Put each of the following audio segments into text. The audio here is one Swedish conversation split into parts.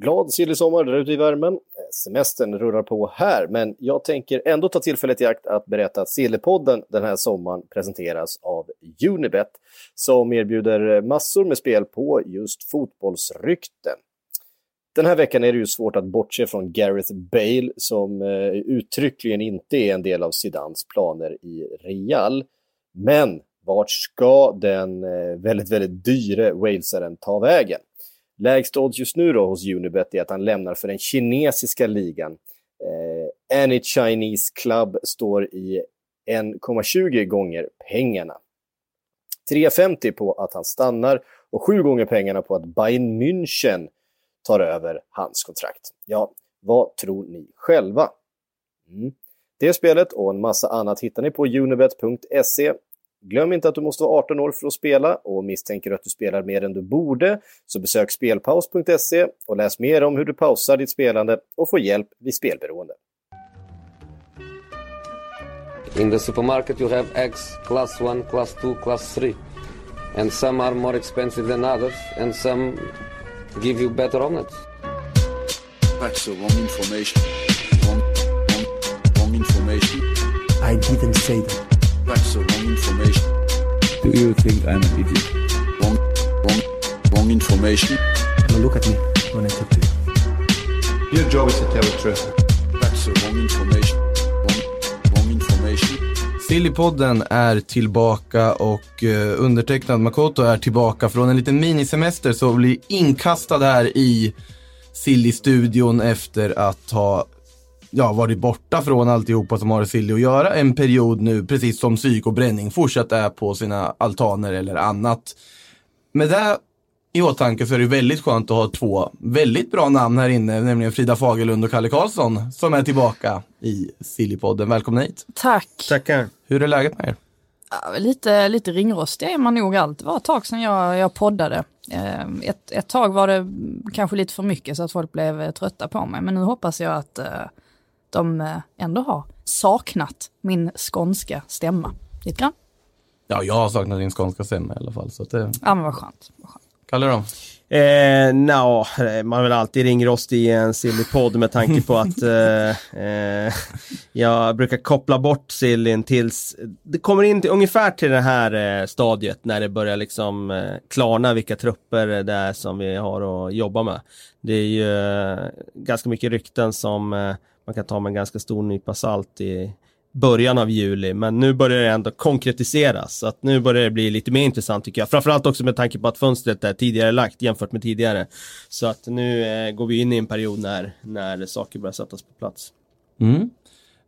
glad sillig sommar där ute i värmen. Eh, semestern rullar på här, men jag tänker ändå ta tillfället i akt att berätta att Sillepodden den här sommaren presenteras av Unibet som erbjuder eh, massor med spel på just fotbollsrykten. Den här veckan är det ju svårt att bortse från Gareth Bale som eh, uttryckligen inte är en del av Zidans planer i Real. Men vart ska den eh, väldigt, väldigt dyre walesaren ta vägen? Lägst odds just nu då hos Unibet är att han lämnar för den kinesiska ligan. Eh, Any Chinese Club står i 1,20 gånger pengarna. 3,50 på att han stannar och 7 gånger pengarna på att Bayern München tar över hans kontrakt. Ja, vad tror ni själva? Mm. Det spelet och en massa annat hittar ni på unibet.se. Glöm inte att du måste vara 18 år för att spela och misstänker att du spelar mer än du borde så besök spelpaus.se och läs mer om hur du pausar ditt spelande och får hjälp vid spelberoende. In the supermarket you have eggs class 1, class 2, class 3. And some are more expensive than others and some give you better omelets. That's the wrong information. Wrong, wrong, wrong information. I didn't say that. That's the wrong information. Do you think I'm an idiot? Wrong, wrong, wrong information. Now look at me when I talk to you. Your job is to tell the truth. That's the wrong information. Wrong, wrong information. Sillypodden är tillbaka och eh, undertecknad Makoto är tillbaka från en liten minisemester så blir inkastad här i Silly-studion efter att ha ja, varit borta från alltihopa som har Silly att göra en period nu, precis som psyk och bränning fortsatt är på sina altaner eller annat. Med det i åtanke så är det väldigt skönt att ha två väldigt bra namn här inne, nämligen Frida Fagerlund och Kalle Karlsson som är tillbaka i Sillypodden. Välkomna hit! Tack. Tackar. Hur är läget med er? Ja, lite, lite ringrostig är man nog allt. Det var ett tag sedan jag, jag poddade. Eh, Ett, ett tag var det kanske lite för mycket så att folk blev trötta på mig. Men nu hoppas jag att eh, de eh, ändå har saknat min skånska stämma. Lite grann. Ja, jag har saknat din skånska stämma i alla fall. Så att det... Ja men vad skönt. Vad skönt. Kalle då? Eh, no, man är väl alltid ringrostig i en silly-podd med tanke på att eh, eh, jag brukar koppla bort sillyn tills det kommer in till, ungefär till det här eh, stadiet när det börjar liksom eh, klarna vilka trupper det är som vi har att jobba med. Det är ju eh, ganska mycket rykten som eh, man kan ta med en ganska stor nypa salt i början av juli, men nu börjar det ändå konkretiseras. Så att nu börjar det bli lite mer intressant tycker jag. Framförallt också med tanke på att fönstret är tidigare lagt jämfört med tidigare. Så att nu eh, går vi in i en period när, när saker börjar sättas på plats. Mm.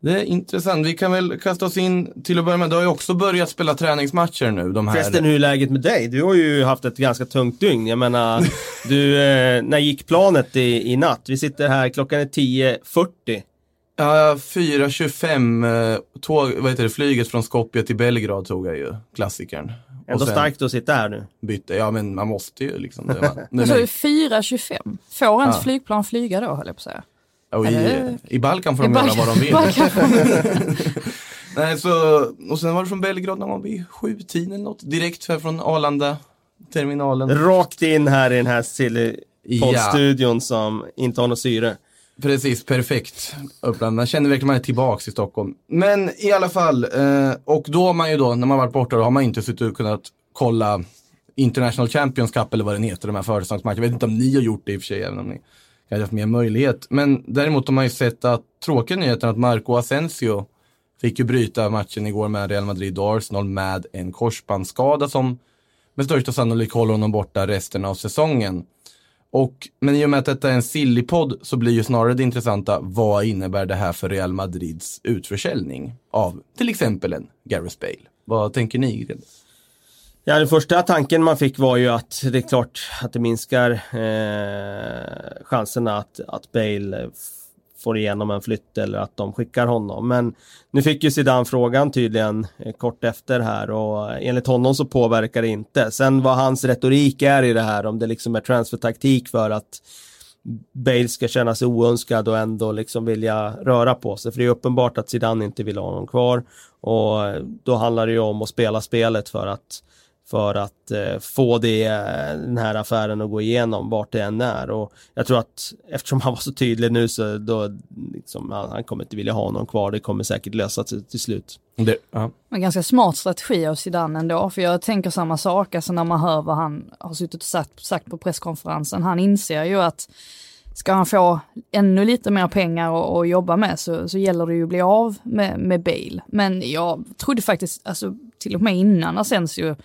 Det är intressant. Vi kan väl kasta oss in till att börja med. Du har ju också börjat spela träningsmatcher nu. De här... Förresten, hur är läget med dig? Du har ju haft ett ganska tungt dygn. Jag menar, du, eh, när gick planet i, i natt? Vi sitter här, klockan är 10.40. Ja, 4.25 eh, tåg, vad heter det, flyget från Skopje till Belgrad tog jag ju, klassikern. Ändå sen starkt att sitta här nu. Bytte, ja men man måste ju liksom. Det, var- det, Så är- 4.25. Får ens Ja. flygplan flyga då höll jag på att säga. och i, I Balkan får I de göra Balkan- vad de vill. Nej, så, och sen var det från Belgrad när man vid sjutiden eller något, direkt här från Arlanda terminalen. Rakt in här i den här silly Ja. poddstudion som inte har något syre. Precis, perfekt uppland. Man känner verkligen att man är tillbaka i Stockholm. Men i alla fall, eh, och då har man ju då, när man varit borta, då har man inte suttit och kunnat kolla International Champions Cup eller vad den heter, de här försäsongsmatcherna. Jag vet inte om ni har gjort det i och för sig, även om ni kanske haft mer möjlighet. Men däremot har man ju sett att, tråkiga nyheten att Marco Asensio fick ju bryta matchen igår med Real Madrid och Arsenal med en korsbandsskada som med största sannolikhet håller honom borta resten av säsongen. Och, men i och med att detta är en sillypodd så blir ju snarare det intressanta, vad innebär det här för Real Madrids utförsäljning av till exempel en Gareth Bale? Vad tänker ni? Ja, den första tanken man fick var ju att det är klart att det minskar eh, chanserna att, att Bale får igenom en flytt eller att de skickar honom. Men nu fick ju Zidane frågan tydligen eh, kort efter här och eh, enligt honom så påverkar det inte. Sen vad hans retorik är i det här, om det liksom är transfertaktik för att Bale ska känna sig oönskad och ändå liksom vilja röra på sig. För det är uppenbart att Zidane inte vill ha honom kvar. Och eh, då handlar det ju om att spela spelet för att för att eh, få det, eh, den här affären att gå igenom vart det än är. Och jag tror att eftersom han var så tydlig nu så då, liksom, han, han kommer inte vilja ha honom kvar. Det kommer säkert lösa sig till slut. Det, ja. En ganska smart strategi av Zidane ändå, för jag tänker samma sak, alltså när man hör vad han har suttit och sagt, sagt på presskonferensen. Han inser ju att ska han få ännu lite mer pengar att jobba med så, så gäller det ju att bli av med, med Bale. Men jag trodde faktiskt, alltså till och med innan Asensio,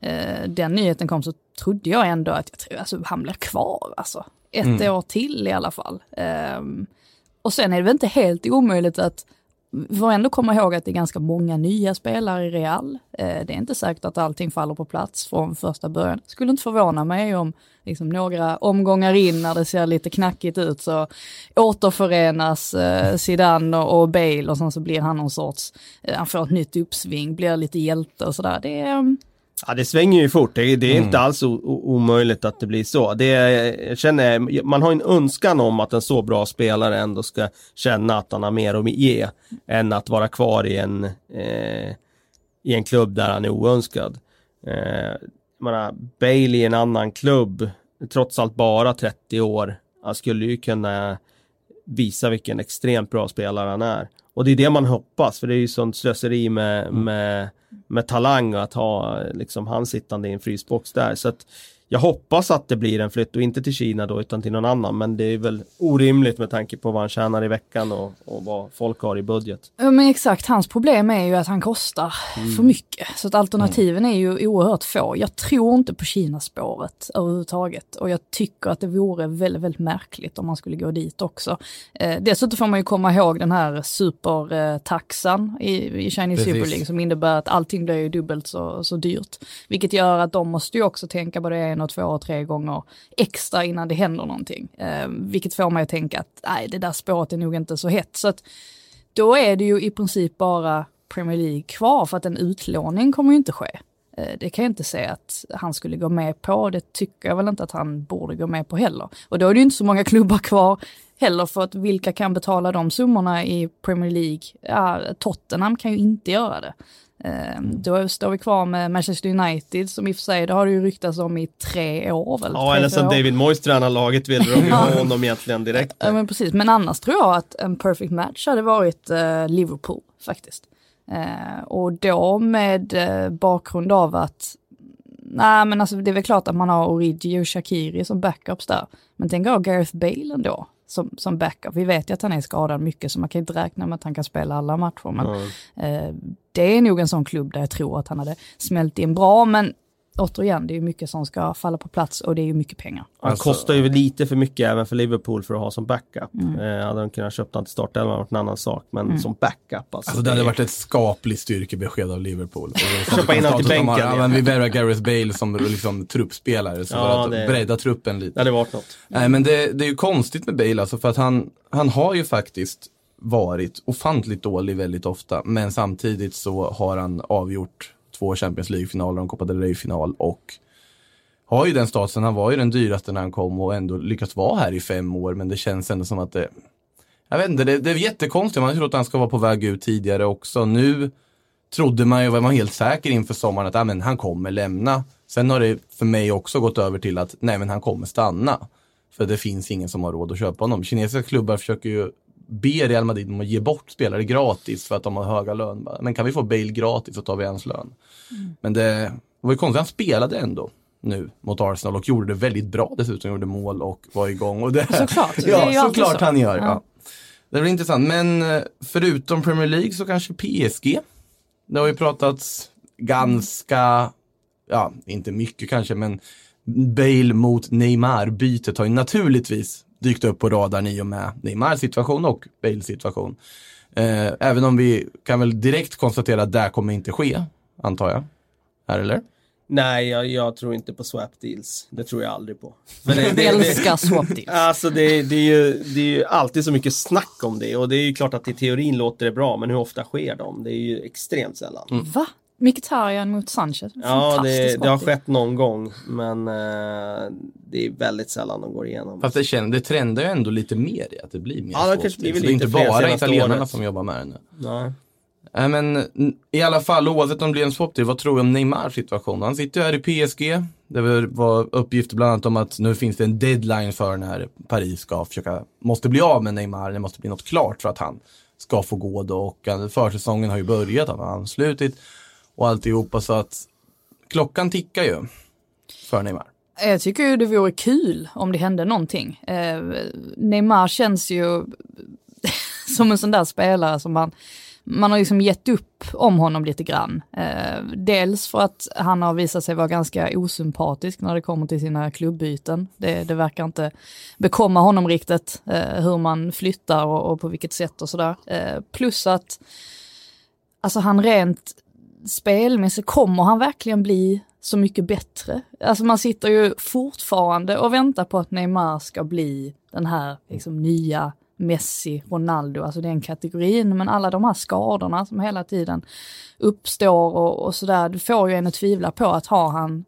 eh, den nyheten kom så trodde jag ändå att jag tror, alltså, han blir kvar alltså. Ett Mm. år till i alla fall. Ehm, och sen är det väl inte helt omöjligt att vi får ändå komma ihåg att det är ganska många nya spelare i Real. Eh, det är inte säkert att allting faller på plats från första början. Skulle inte förvåna mig om liksom, några omgångar in när det ser lite knackigt ut så återförenas eh, Zidane och, och Bale och sen så blir han någon sorts, eh, han får ett nytt uppsving, blir lite hjälte och sådär. Det är, mm, Ja, det svänger ju fort. Det, det är inte alls o, o, omöjligt att det blir så. Det, jag känner, man har en önskan om att en så bra spelare ändå ska känna att han har mer att ge än att vara kvar i en, eh, i en klubb där han är oönskad. Eh, menar, Bale i en annan klubb, trots allt bara 30 år, han skulle ju kunna visa vilken extremt bra spelare han är. Och det är det man hoppas, för det är ju sånt slöseri med, med, med talang att ha liksom han sittande i en frysbox där. Så att jag hoppas att det blir en flytt och inte till Kina då utan till någon annan. Men det är väl orimligt med tanke på vad han tjänar i veckan och, och vad folk har i budget. Ja men exakt, hans problem är ju att han kostar för mycket. Så att alternativen är ju oerhört få. Jag tror inte på Kinaspåret överhuvudtaget. Och jag tycker att det vore väldigt, väldigt märkligt om man skulle gå dit också. Eh, dessutom får man ju komma ihåg den här supertaxan i, i Chinese Precis. Super League som innebär att allting blir ju dubbelt så, så dyrt. Vilket gör att de måste ju också tänka på det en och två och tre gånger extra innan det händer någonting. Eh, vilket får mig att tänka att nej, det där spåret är nog inte så hett. Så att då är det ju i princip bara Premier League kvar för att en utlåning kommer ju inte ske. Ehm, det kan jag inte säga att han skulle gå med på, det tycker jag väl inte att han borde gå med på heller. Och då är det ju inte så många klubbar kvar heller för att vilka kan betala de summorna i Premier League? Ja, Tottenham kan ju inte göra det. Eh, Då står vi kvar med Manchester United som i och för sig, det har det ju ryktats om i tre år väl? Ja, eller år. David Moyes tränar laget vill de ju ha honom egentligen direkt. Ja men precis, men annars tror jag att en perfect match hade varit eh, Liverpool faktiskt. Eh, och då med eh, bakgrund av att, nej men alltså det är väl klart att man har Origi och Shakiri som backups där. Men tänk att ha Gareth Bale ändå som, som backup. Vi vet ju att han är skadad mycket så man kan inte räkna med att han kan spela alla matcher. Men eh, det är nog en sån klubb där jag tror att han hade smält in bra. Men återigen, det är ju mycket som ska falla på plats och det är ju mycket pengar. Han Alltså- kostar ju lite för mycket även för Liverpool för att ha som backup. Eh, hade de kunnat köpa han till startelvan varit en annan sak. Men som backup alltså. Alltså det hade varit ett skapligt styrkebesked av Liverpool. Köpa in honom till har- bänken, Ja, ja. men vi värvar Gareth Bale som liksom truppspelare. Så Ja, för att det- bredda truppen lite. Det hade varit något. Nej men det, det är ju konstigt med Bale alltså för att han, han har ju faktiskt varit ofantligt dålig väldigt ofta. Men samtidigt så har han avgjort två Champions League-finaler och en Copa del Rey-final och har ju den statusen. Han var ju den dyraste när han kom och ändå lyckats vara här i fem år. Men det känns ändå som att det, jag vet inte, det, det är jättekonstigt. Man har trott att han ska vara på väg ut tidigare också. Nu trodde man ju, var man helt säker inför sommaren att ah, men han kommer lämna. Sen har det för mig också gått över till att nej men han kommer stanna. För det finns ingen som har råd att köpa honom. Kinesiska klubbar försöker ju be Real Madrid om att ge bort spelare gratis för att de har höga lön. Men kan vi få Bale gratis så tar vi hans lön. Men det var ju konstigt, han spelade ändå nu mot Arsenal och gjorde det väldigt bra dessutom, gjorde mål och var igång. Och det, Såklart, det ja, alltid såklart så. han gör. Ja. Ja. Det blir intressant, men eh, förutom Premier League så kanske PSG. Det har ju pratats ganska, ja inte mycket kanske, men Bale mot Neymar-bytet har ju naturligtvis dykt upp på radarn i och med Neymars situation och Bales situation. Eh, även om vi kan väl direkt konstatera att det kommer inte ske, antar jag. Här eller? Nej, jag, jag tror inte på swap deals. Det tror jag aldrig på. Men det, Vi älskar swap deals. Alltså det, det, är ju, det är ju alltid så mycket snack om det och det är ju klart att i teorin låter det bra men hur ofta sker de? Det är ju extremt sällan. Va? Mkhitaryan mot Sanchez? Ja, det, det har skett någon gång men eh, det är väldigt sällan de går igenom. Fast det, känner, det trendar ju ändå lite mer i att det blir mer Ja, det kanske blir väl Det är lite inte bara italienarna året. som jobbar med det nu. Nej. Nej men i alla fall oavsett om det blir en swap vad tror du om Neymars situation? Han sitter ju här i PSG. Det var- var uppgifter bland annat om att nu finns det en deadline för när Paris ska försöka, måste bli av med Neymar. Det måste bli något klart för att han ska få gå då och eh, försäsongen har ju börjat, han har anslutit och alltihopa så att klockan tickar ju för Neymar. Eh, jag tycker ju det vore kul om det hände någonting. Eh, Neymar känns ju som en sån där spelare som man, man har liksom gett upp om honom lite grann. Eh, dels för att han har visat sig vara ganska osympatisk när det kommer till sina klubbyten. Det, det verkar inte bekomma honom riktigt eh, hur man flyttar och, och på vilket sätt och sådär. Eh, plus att alltså han rent spelmässigt, kommer han verkligen bli så mycket bättre? Alltså man sitter ju fortfarande och väntar på att Neymar ska bli den här liksom, nya Messi, Ronaldo, alltså den kategorin, men alla de här skadorna som hela tiden uppstår och, och sådär, det får ju en att tvivla på att har han,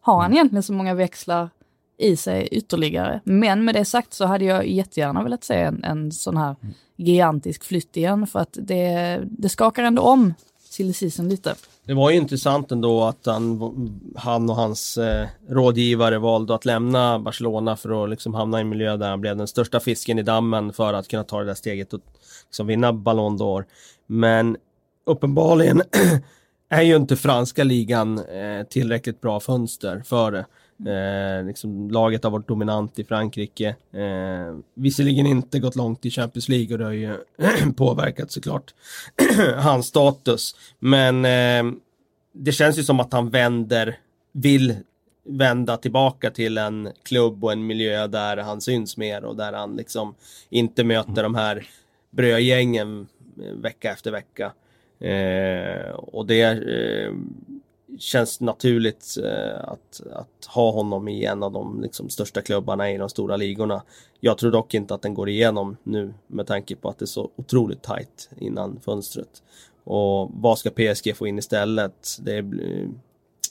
har han egentligen så många växlar i sig ytterligare. Men med det sagt så hade jag jättegärna velat se en, en sån här gigantisk flytt igen för att det, det skakar ändå om silly season lite. Det var ju intressant ändå att han, han och hans eh, rådgivare valde att lämna Barcelona för att liksom hamna i en miljö där han blev den största fisken i dammen för att kunna ta det där steget och liksom vinna Ballon d'Or. Men uppenbarligen är ju inte franska ligan eh, tillräckligt bra fönster för det. Eh, liksom, laget har varit dominant i Frankrike. Eh, visserligen inte gått långt i Champions League och det har ju påverkat såklart hans status. Men eh, det känns ju som att han vänder, vill vända tillbaka till en klubb och en miljö där han syns mer och där han liksom inte möter de här brödgängen eh, vecka efter vecka. Eh, och det eh, känns naturligt eh, att, att ha honom i en av de liksom, största klubbarna i de stora ligorna. Jag tror dock inte att den går igenom nu med tanke på att det är så otroligt tajt innan fönstret. Och vad ska PSG få in istället? Det, blir-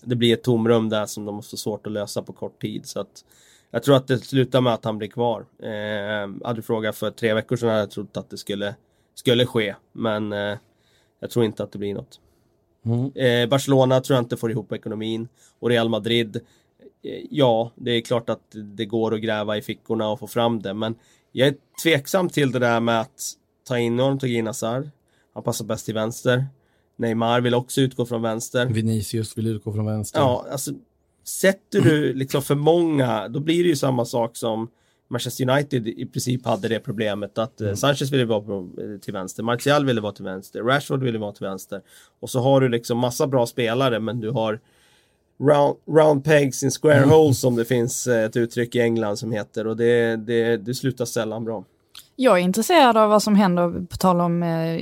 det blir ett tomrum där som de måste svårt att lösa på kort tid. Så att jag tror att det slutar med att han blir kvar. Eh, hade du frågat för tre veckor sedan hade jag trott att det skulle, skulle ske. Men eh, jag tror inte att det blir något. Eh, Barcelona tror jag inte får ihop ekonomin. Och Real Madrid, eh, ja, det är klart att det går att gräva i fickorna och få fram det. Men jag är tveksam till det där med att ta in honom, ta in Hazard. Han passar bäst till vänster. Neymar vill också utgå från vänster. Vinicius vill utgå från vänster. Ja, alltså sätter du liksom för många, då blir det ju samma sak som Manchester United i princip hade det problemet att eh, Sanchez ville vara på, eh, till vänster, Martial ville vara till vänster, Rashford ville vara till vänster. Och så har du liksom massa bra spelare men du har round, round pegs in square holes som det finns eh, ett uttryck i England som heter och det, det, det slutar sällan bra. Jag är intresserad av vad som händer, på tal om eh,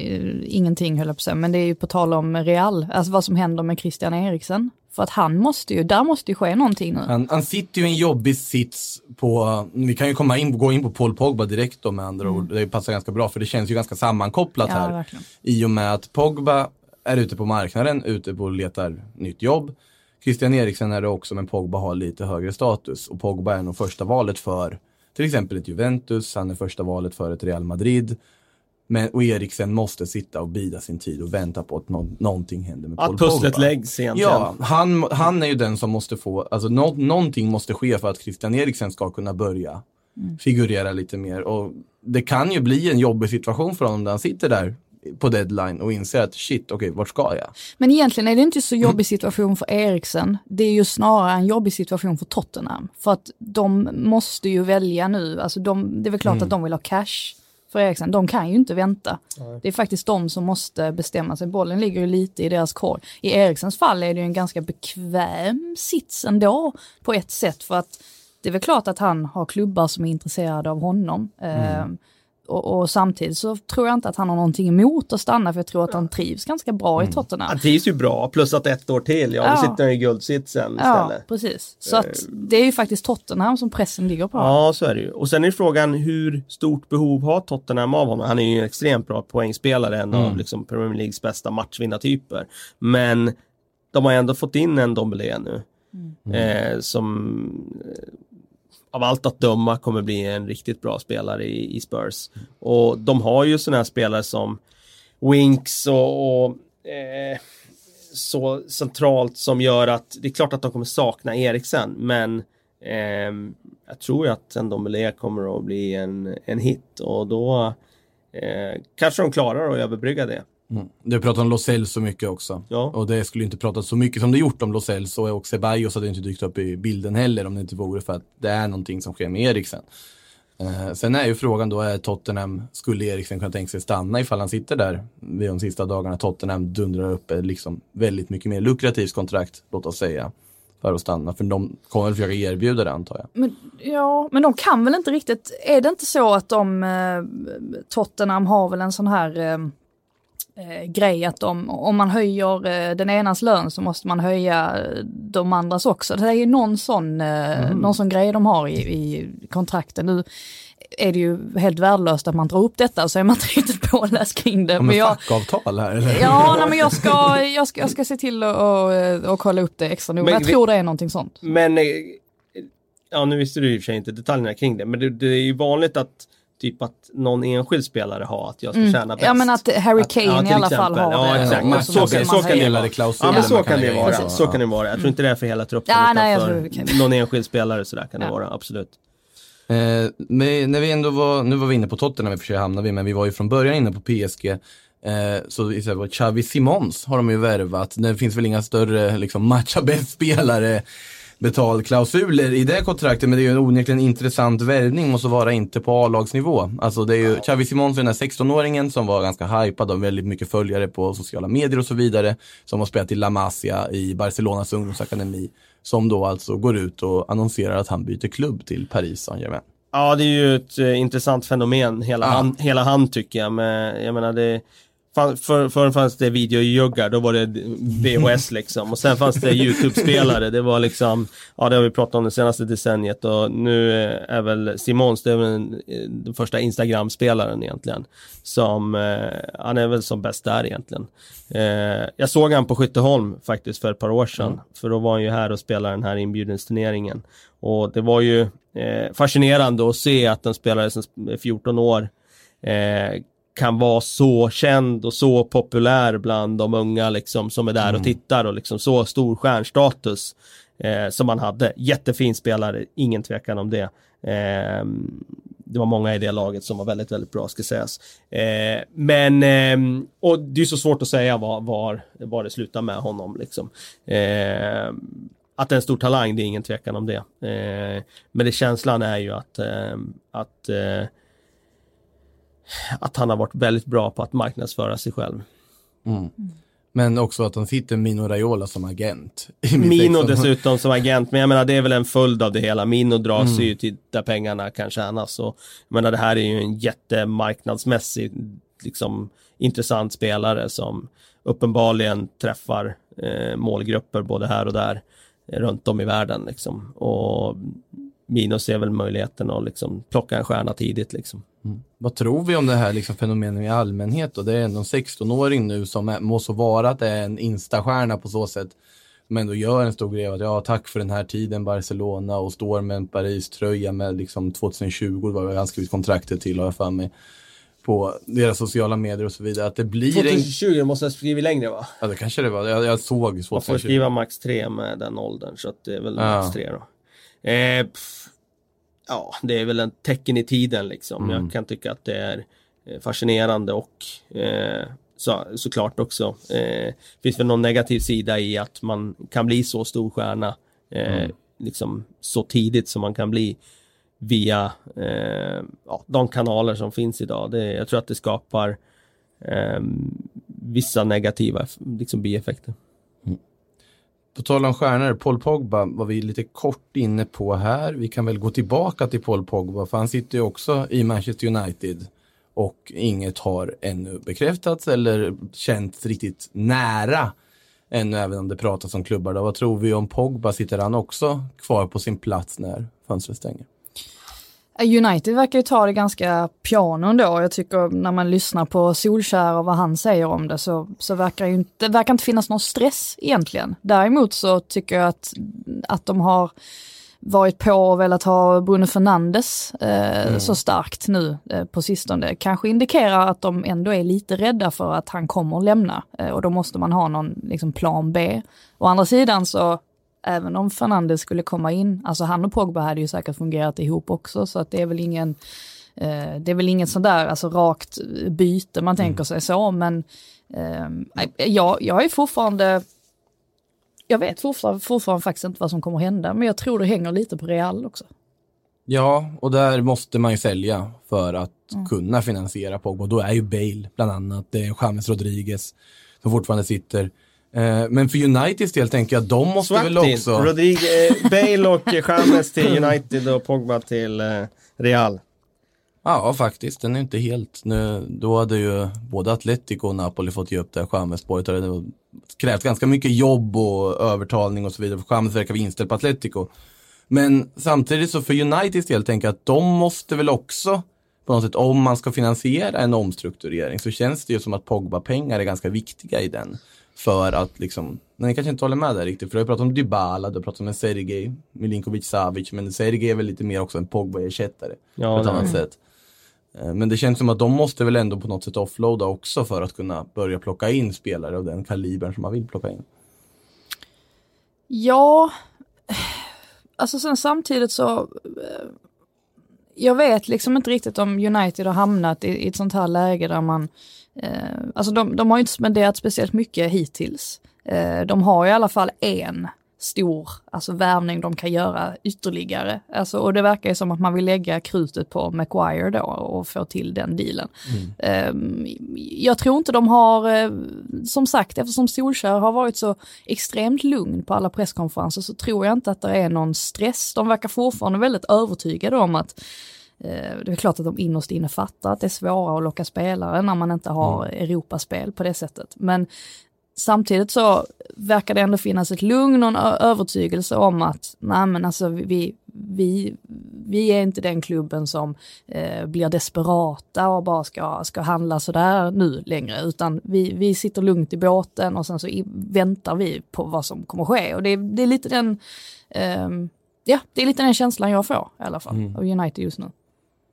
ingenting höll jag på att säga, men det är ju på tal om Real, alltså vad som händer med Christian Eriksen. För att han måste ju, där måste ju ske någonting nu. Han, han sitter ju i en jobbig sits på, vi kan ju komma in, gå in på Paul Pogba direkt då med andra ord. Det passar ganska bra för det känns ju ganska sammankopplat Mm. Ja, här. verkligen. I och med att Pogba är ute på marknaden, ute på och letar nytt jobb. Christian Eriksen är det också, men Pogba har lite högre status. Och Pogba är nog första valet för till exempel ett Juventus, han är första valet för ett Real Madrid. Men, och Eriksen måste sitta och bida sin tid och vänta på att nå- någonting händer med Paul Att pusslet Pogba. läggs egentligen. Ja, han, han är ju den som måste få, alltså nå, någonting måste ske för att Christian Eriksen ska kunna börja figurera lite mer. Och det kan ju bli en jobbig situation för honom när han sitter där på deadline och inser att shit, okej, vart ska jag? Men egentligen är det inte så jobbig situation för Eriksen. Det är ju snarare en jobbig situation för Tottenham. För att de måste ju välja nu, alltså de, det är väl klart att de vill ha cash för Eriksen. De kan ju inte vänta. Det är faktiskt de som måste bestämma sig. Bollen ligger ju lite i deras korg. I Eriksens fall är det ju en ganska bekväm sits ändå på ett sätt. För att det är väl klart att han har klubbar som är intresserade av honom. Eh, och, och samtidigt så tror jag inte att han har någonting emot att stanna för jag tror att han trivs ganska bra i Tottenham. Han trivs ju bra, plus att ett år till, ja, Ja. då sitter han i guldsitsen Ja, istället. precis. Så att det är ju faktiskt Tottenham som pressen ligger på. Ja, så är det ju. Och sen är frågan hur stort behov har Tottenham av honom? Han är ju en extremt bra poängspelare, en av liksom Premier Leagues bästa matchvinnartyper. Men de har ändå fått in en Dombele nu. Eh, som eh, av allt att döma kommer bli en riktigt bra spelare i, i Spurs. Och de har ju sådana här spelare som Winks och, och eh, så centralt som gör att det är klart att de kommer sakna Eriksen men eh, jag tror att Ndombele kommer att bli en, en hit och då eh, kanske de klarar att överbrygga det. Mm. Du pratar om Los så mycket också. Ja. Och det skulle inte pratat så mycket som det gjort om Los Ells och, och Ceballos hade inte dykt upp i bilden heller om det inte vore för att det är någonting som sker med Eriksen. Eh, sen är ju frågan då, är Tottenham, skulle Eriksen kunna tänka sig stanna ifall han sitter där vid de sista dagarna Tottenham dundrar upp ett liksom väldigt mycket mer lukrativt kontrakt, låt oss säga, för att stanna. För de kommer väl försöka erbjuda det antar jag. Men, ja, men de kan väl inte riktigt, är det inte så att de, eh, Tottenham har väl en sån här eh, eh, grej att de, om man höjer eh, den enas lön så måste man höja eh, de andras också. Det är ju någon sån, eh, någon sån grej de har i, i kontrakten. Nu är det ju helt värdelöst att man drar upp detta så är man inte riktigt påläst kring det. Ja, men men jag, fackavtal här eller? ja, nej, men jag ska, jag, ska, jag ska se till att och, och, och kolla upp det extra noga. Jag tror det är någonting sånt. Men, eh, ja nu visste du i och för sig inte detaljerna kring det, men det, det är ju vanligt att typ att någon enskild spelare har att jag ska tjäna bäst. Mm. Ja men att Harry Att- Kane ja, i alla fall har Ja, det. exakt. och Men så så kan- så kan det klausuler Ja men så kan det vara. Precis. Så kan det vara. Jag tror inte det är för hela truppen Ja, utan nej, jag för tror det kan- någon enskild spelare så där kan det Ja. vara, absolut. Eh, men när vi ändå var, nu var vi inne på Tottenham i och för sig hamnade vi, men vi var ju från början inne på PSG. Eh, så säger, Xavi Simons har de ju värvat. Det finns väl inga större liksom, matcha bäst-spelare betalklausuler i det kontraktet, men det är ju en onekligen intressant värvning, måste vara inte på A-lagsnivå. Alltså det är ju Xavi Simons, den här 16-åringen som var ganska hypad och väldigt mycket följare på sociala medier och så vidare, som har spelat i La Masia i Barcelonas ungdomsakademi, som då alltså går ut och annonserar att han byter klubb till Paris Saint-Germain. Ja, det är ju ett eh, intressant fenomen, hela, Ja. han, hela han tycker jag. Men jag menar det, för, förr fanns det videojuggar, då var det VHS liksom. Och sen fanns det YouTube-spelare, det var liksom, ja det har vi pratat om det senaste decenniet. Och nu eh, är väl Simons, det är väl den, eh, den första Instagram-spelaren egentligen. Som, eh, han är väl som bäst där egentligen. Eh, jag såg han på Skytteholm faktiskt för ett par år sedan. För då var han ju här och spelade den här inbjudensturneringen. Och det var ju eh, fascinerande att se att en spelare som är 14 år eh, kan vara så känd och så populär bland de unga liksom som är där och tittar och liksom så stor stjärnstatus eh, som han hade. Jättefin spelare, ingen tvekan om det. Eh, det var många i det laget som var väldigt, väldigt bra ska sägas. Eh, men, ehm, och det är så svårt att säga var, var, var det slutar med honom liksom. Eh, att det är en stor talang, det är ingen tvekan om det. Eh, men det känslan är ju att, eh, att, eh, att han har varit väldigt bra på att marknadsföra sig själv. Men också att han sitter Mino Raiola som agent. Mino 16. dessutom som agent, men jag menar det är väl en följd av det hela. Mino drar sig ju till där pengarna kan tjänas. Och, jag menar det här är ju en jättemarknadsmässig, liksom intressant spelare som uppenbarligen träffar eh, målgrupper både här och där eh, runt om i världen liksom. Och Mino ser väl möjligheten att liksom plocka en stjärna tidigt liksom. Vad tror vi om det här liksom fenomenet i allmänhet då? Det är ändå en 16-åring nu som är, må så vara att det är en instastjärna på så sätt. Som ändå gör en stor grej att ja, tack för den här tiden Barcelona och står med en Paris-tröja med liksom 2020, var det han skrivit kontraktet till har jag för mig. På deras sociala medier och så vidare. Att det blir en... 2020 måste jag skriva längre va? Ja, det kanske det var. Jag, jag såg Man får 2020. skriva max 3 med den åldern så att det är väl Ja. max 3 då. Eh, ja, det är väl en tecken i tiden liksom. Mm. Jag kan tycka att det är eh, fascinerande och eh, så, såklart också. Eh, finns väl någon negativ sida i att man kan bli så stor stjärna eh, Mm. liksom så tidigt som man kan bli via eh, ja, de kanaler som finns idag. Det, jag tror att det skapar eh, vissa negativa liksom, bieffekter. På tal om stjärnor, Paul Pogba var vi lite kort inne på här. Vi kan väl gå tillbaka till Paul Pogba, för han sitter ju också i Manchester United och inget har ännu bekräftats eller känts riktigt nära ännu, även om det pratas om klubbar. Då. Vad tror vi om Pogba? Sitter han också kvar på sin plats när fönstret stänger? United verkar ju ta det ganska piano ändå. Jag tycker när man lyssnar på Solskär och vad han säger om det så, så verkar ju inte, verkar inte finnas någon stress egentligen. Däremot så tycker jag att, att de har varit på och velat ha Bruno Fernandes eh, så starkt nu eh, på sistone kanske indikerar att de ändå är lite rädda för att han kommer att lämna eh, och då måste man ha någon liksom, plan B. Å andra sidan så även om Fernandes skulle komma in, alltså han och Pogba hade ju säkert fungerat ihop också så att det är väl ingen eh, det är väl inget sånt där alltså rakt byte man tänker sig så men eh, jag, jag är fortfarande jag vet fortfarande, fortfarande faktiskt inte vad som kommer hända, men jag tror det hänger lite på Real också. Ja, och där måste man ju sälja för att kunna finansiera Pogba. Då är ju Bale bland annat, det är James Rodriguez som fortfarande sitter. Eh, Men för Uniteds del tänker jag, de måste väl Swap också... Rodrigue, eh, Bale och James till United och Pogba till eh, Real. Ja, faktiskt. Den är inte helt... Nu, då hade ju både Atletico och Napoli fått ge upp det här Chamez-spåret. Det krävt ganska mycket jobb och övertalning och så vidare. För Chamez verkar vara inställd på Atletico. Men samtidigt så för Uniteds del tänker jag att de måste väl också på något sätt, om man ska finansiera en omstrukturering så känns det ju som att Pogba-pengar är ganska viktiga i den. För att liksom, nej, jag kanske inte håller med där riktigt, för du har pratat om Dybala, du har pratat om en Sergej, Milinkovic Savic, men Sergej är väl lite mer också en Pogba-ersättare Ja, på ett är annat sätt. Eh, Men det känns som att de måste väl ändå på något sätt offloada också för att kunna börja plocka in spelare av den kalibern som man vill plocka in. Ja, alltså sen samtidigt så, eh, jag vet liksom inte riktigt om United har hamnat i, i ett sånt här läge där man, eh, alltså de, de har ju inte spenderat speciellt mycket hittills. Eh, de har i alla fall en stor alltså värvning de kan göra ytterligare. Alltså, och det verkar ju som att man vill lägga krutet på Maguire då och få till den dealen. Ehm, jag tror inte de har, eh, som sagt, eftersom Solskjaer har varit så extremt lugn på alla presskonferenser så tror jag inte att det är någon stress. De verkar fortfarande väldigt övertygade om att eh, det är klart att de innerst inne fattar att det är svårare att locka spelare när man inte har Europaspel på det sättet. Men samtidigt så verkar det ändå finnas ett lugn och en övertygelse om att nej men alltså vi, vi, vi är inte den klubben som eh, blir desperata och bara ska, ska handla sådär nu längre utan vi, vi sitter lugnt i båten och sen så i, väntar vi på vad som kommer ske och det, är- det är lite den ehm, Ja, det är lite den känslan jag får i alla fall av United just nu.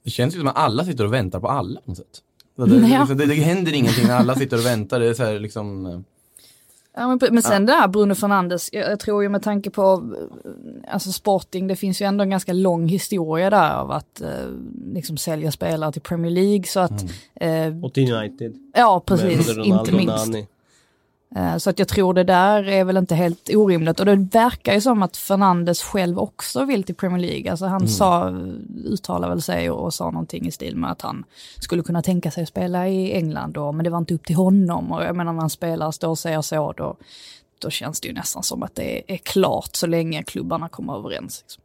Det känns ju som att alla sitter och väntar på alla på något sätt. Så Det, Ja. det, det, det händer ingenting när alla sitter och väntar. Det är så här liksom... Ja, men, men sen det här Bruno Fernandes, jag, jag tror ju med tanke på eh, alltså Sporting, det finns ju ändå en ganska lång historia där av att eh, liksom sälja spelare till Premier League så att, eh, Och till United. ja precis, inte minst. Eh, Så att jag tror det där är väl inte helt orimligt och det verkar ju som att Fernandes själv också vill till Premier League. Alltså han sa, uttalade väl sig och, sa någonting i stil med att han skulle kunna tänka sig att spela i England då, men det var inte upp till honom och jag menar när han spelar står och säger så då, då känns det ju nästan som att det är, är klart så länge klubbarna kommer överens. Liksom.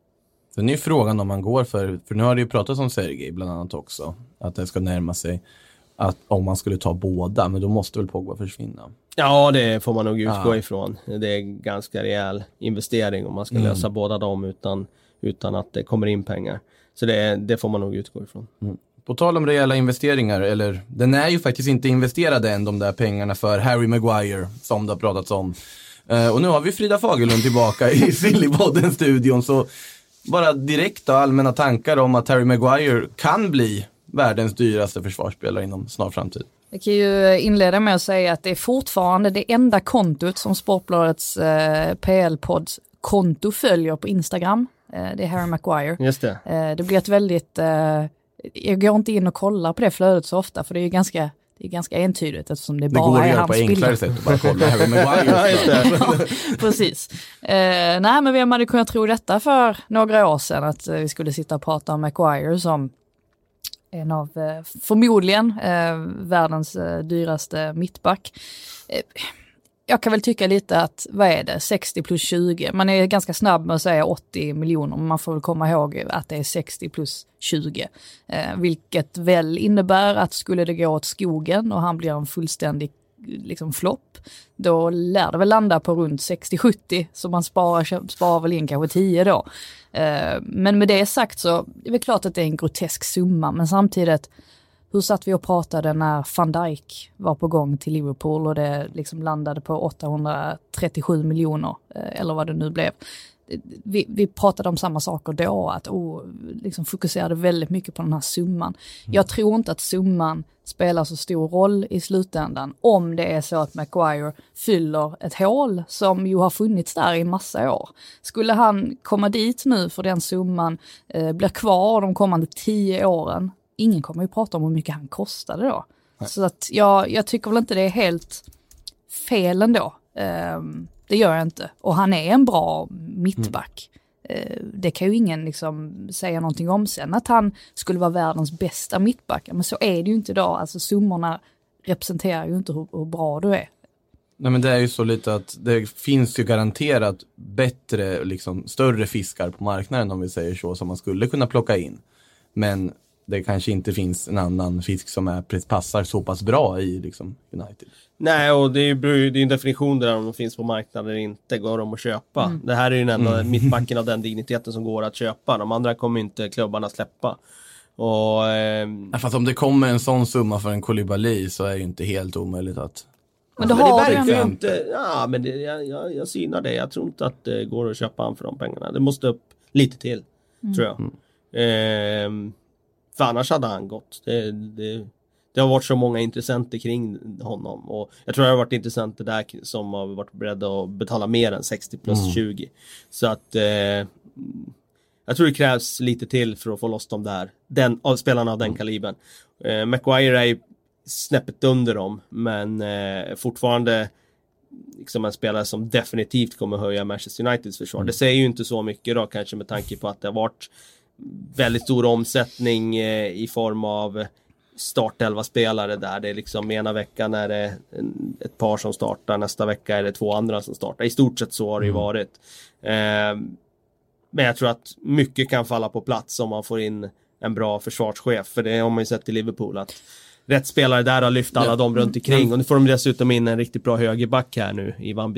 Sen är ju frågan om man går för, för nu har det ju pratats om Sergej bland annat också, att det ska närma sig att om man skulle ta båda, men då måste väl Pogba försvinna. Ja, det får man nog utgå Ja. ifrån. Det är ganska rejäl investering om man ska Mm. lösa båda dem utan, utan att det kommer in pengar. Så det, det får man nog utgå ifrån. På tal om rejäla investeringar, eller den är ju faktiskt inte investerad än de där pengarna för Harry Maguire som det har pratats om. Eh, och nu har vi Frida Fagerlund tillbaka i Sillypodden-studion så bara direkta och allmänna tankar om att Harry Maguire kan bli världens dyraste försvarsspelare inom snar framtid. Jag kan ju inleda med att säga att det är fortfarande det enda kontot som Sportbladets eh, PL-podds konto följer på Instagram. Eh, det är Harry Maguire. Just det. Eh, det blir ett väldigt, eh, jag går inte in och kollar på det flödet så ofta för det är ju ganska, det är ganska entydigt eftersom det Det bara går att är göra hans på enklare bilder. sätt att bara kolla Harry Ja, Maguire. det. Precis. Eh, nej men vem hade kunnat tro detta för några år sedan att vi skulle sitta och prata om Maguire som en av, eh, förmodligen, eh, världens eh, dyraste mittback. Eh, jag kan väl tycka lite att, vad är det, 60 plus 20. Man är ganska snabb med att säga 80 miljoner, men man får väl komma ihåg att det är 60 plus 20. Eh, vilket väl innebär att skulle det gå åt skogen och han blir en fullständig liksom flopp, då lär det väl landa på runt 60-70, så man sparar, sparar väl in kanske 10 då. Eh, men med det sagt så, det är väl klart att det är en grotesk summa, men samtidigt, hur satt vi och pratade när van Dijk var på gång till Liverpool och det liksom landade på 837 miljoner, eh, eller vad det nu blev vi, vi pratade om samma saker då, att oh, liksom fokuserade väldigt mycket på den här summan. Jag tror inte att summan spelar så stor roll i slutändan om det är så att Maguire fyller ett hål som ju har funnits där i massa år. Skulle han komma dit nu för den summan, eh, blir kvar de kommande tio åren, ingen kommer ju prata om hur mycket han kostade då. Så att jag, jag tycker väl inte det är helt fel ändå. Um, det gör jag inte. Och han är en bra mittback. Eh, det kan ju ingen liksom säga någonting om sen. Att han skulle vara världens bästa mittback, men så är det ju inte idag. Alltså summorna representerar ju inte hur, hur bra du är. Nej men det är ju så lite att det finns ju garanterat bättre, liksom större fiskar på marknaden om vi säger så, som man skulle kunna plocka in. Men det kanske inte finns en annan fisk som är, passar så pass bra i liksom, United. Nej, och det är ju det är en definition där om de finns på marknaden eller inte, går de att köpa. Mm. Det här är ju den enda mittbacken av den digniteten som går att köpa. De andra kommer inte klubbarna släppa. Och... ehm, Ja, fast om det kommer en sån summa för en Koulibaly så är det ju inte helt omöjligt att... Men men det har du ju inte, ja men det, jag, jag, jag synar det. Jag tror inte att det går att köpa han för de pengarna. Det måste upp lite till, tror jag. Ehm, för annars hade han gått. Det, det, det har varit så många intressenter kring honom och jag tror det har varit intressenter där som har varit beredda att betala mer än 60 plus 20. Så att eh, jag tror det krävs lite till för att få loss dem där. Den, av spelarna av den kalibern. Eh, Maguire är snäppet under dem men eh, fortfarande liksom en spelare som definitivt kommer höja Manchester Uniteds försvar. Det säger ju inte så mycket då kanske med tanke på att det har varit väldigt stor omsättning eh, i form av startelva spelare där. Det är liksom ena veckan är det ett par som startar, nästa vecka är det två andra som startar. I stort sett så har det ju varit. Eh, men jag tror att mycket kan falla på plats om man får in en bra försvarschef. För det har man ju sett i Liverpool att rätt spelare där har lyft alla Ja. dem runt omkring. Och nu får de dessutom in en riktigt bra högerback här nu i Van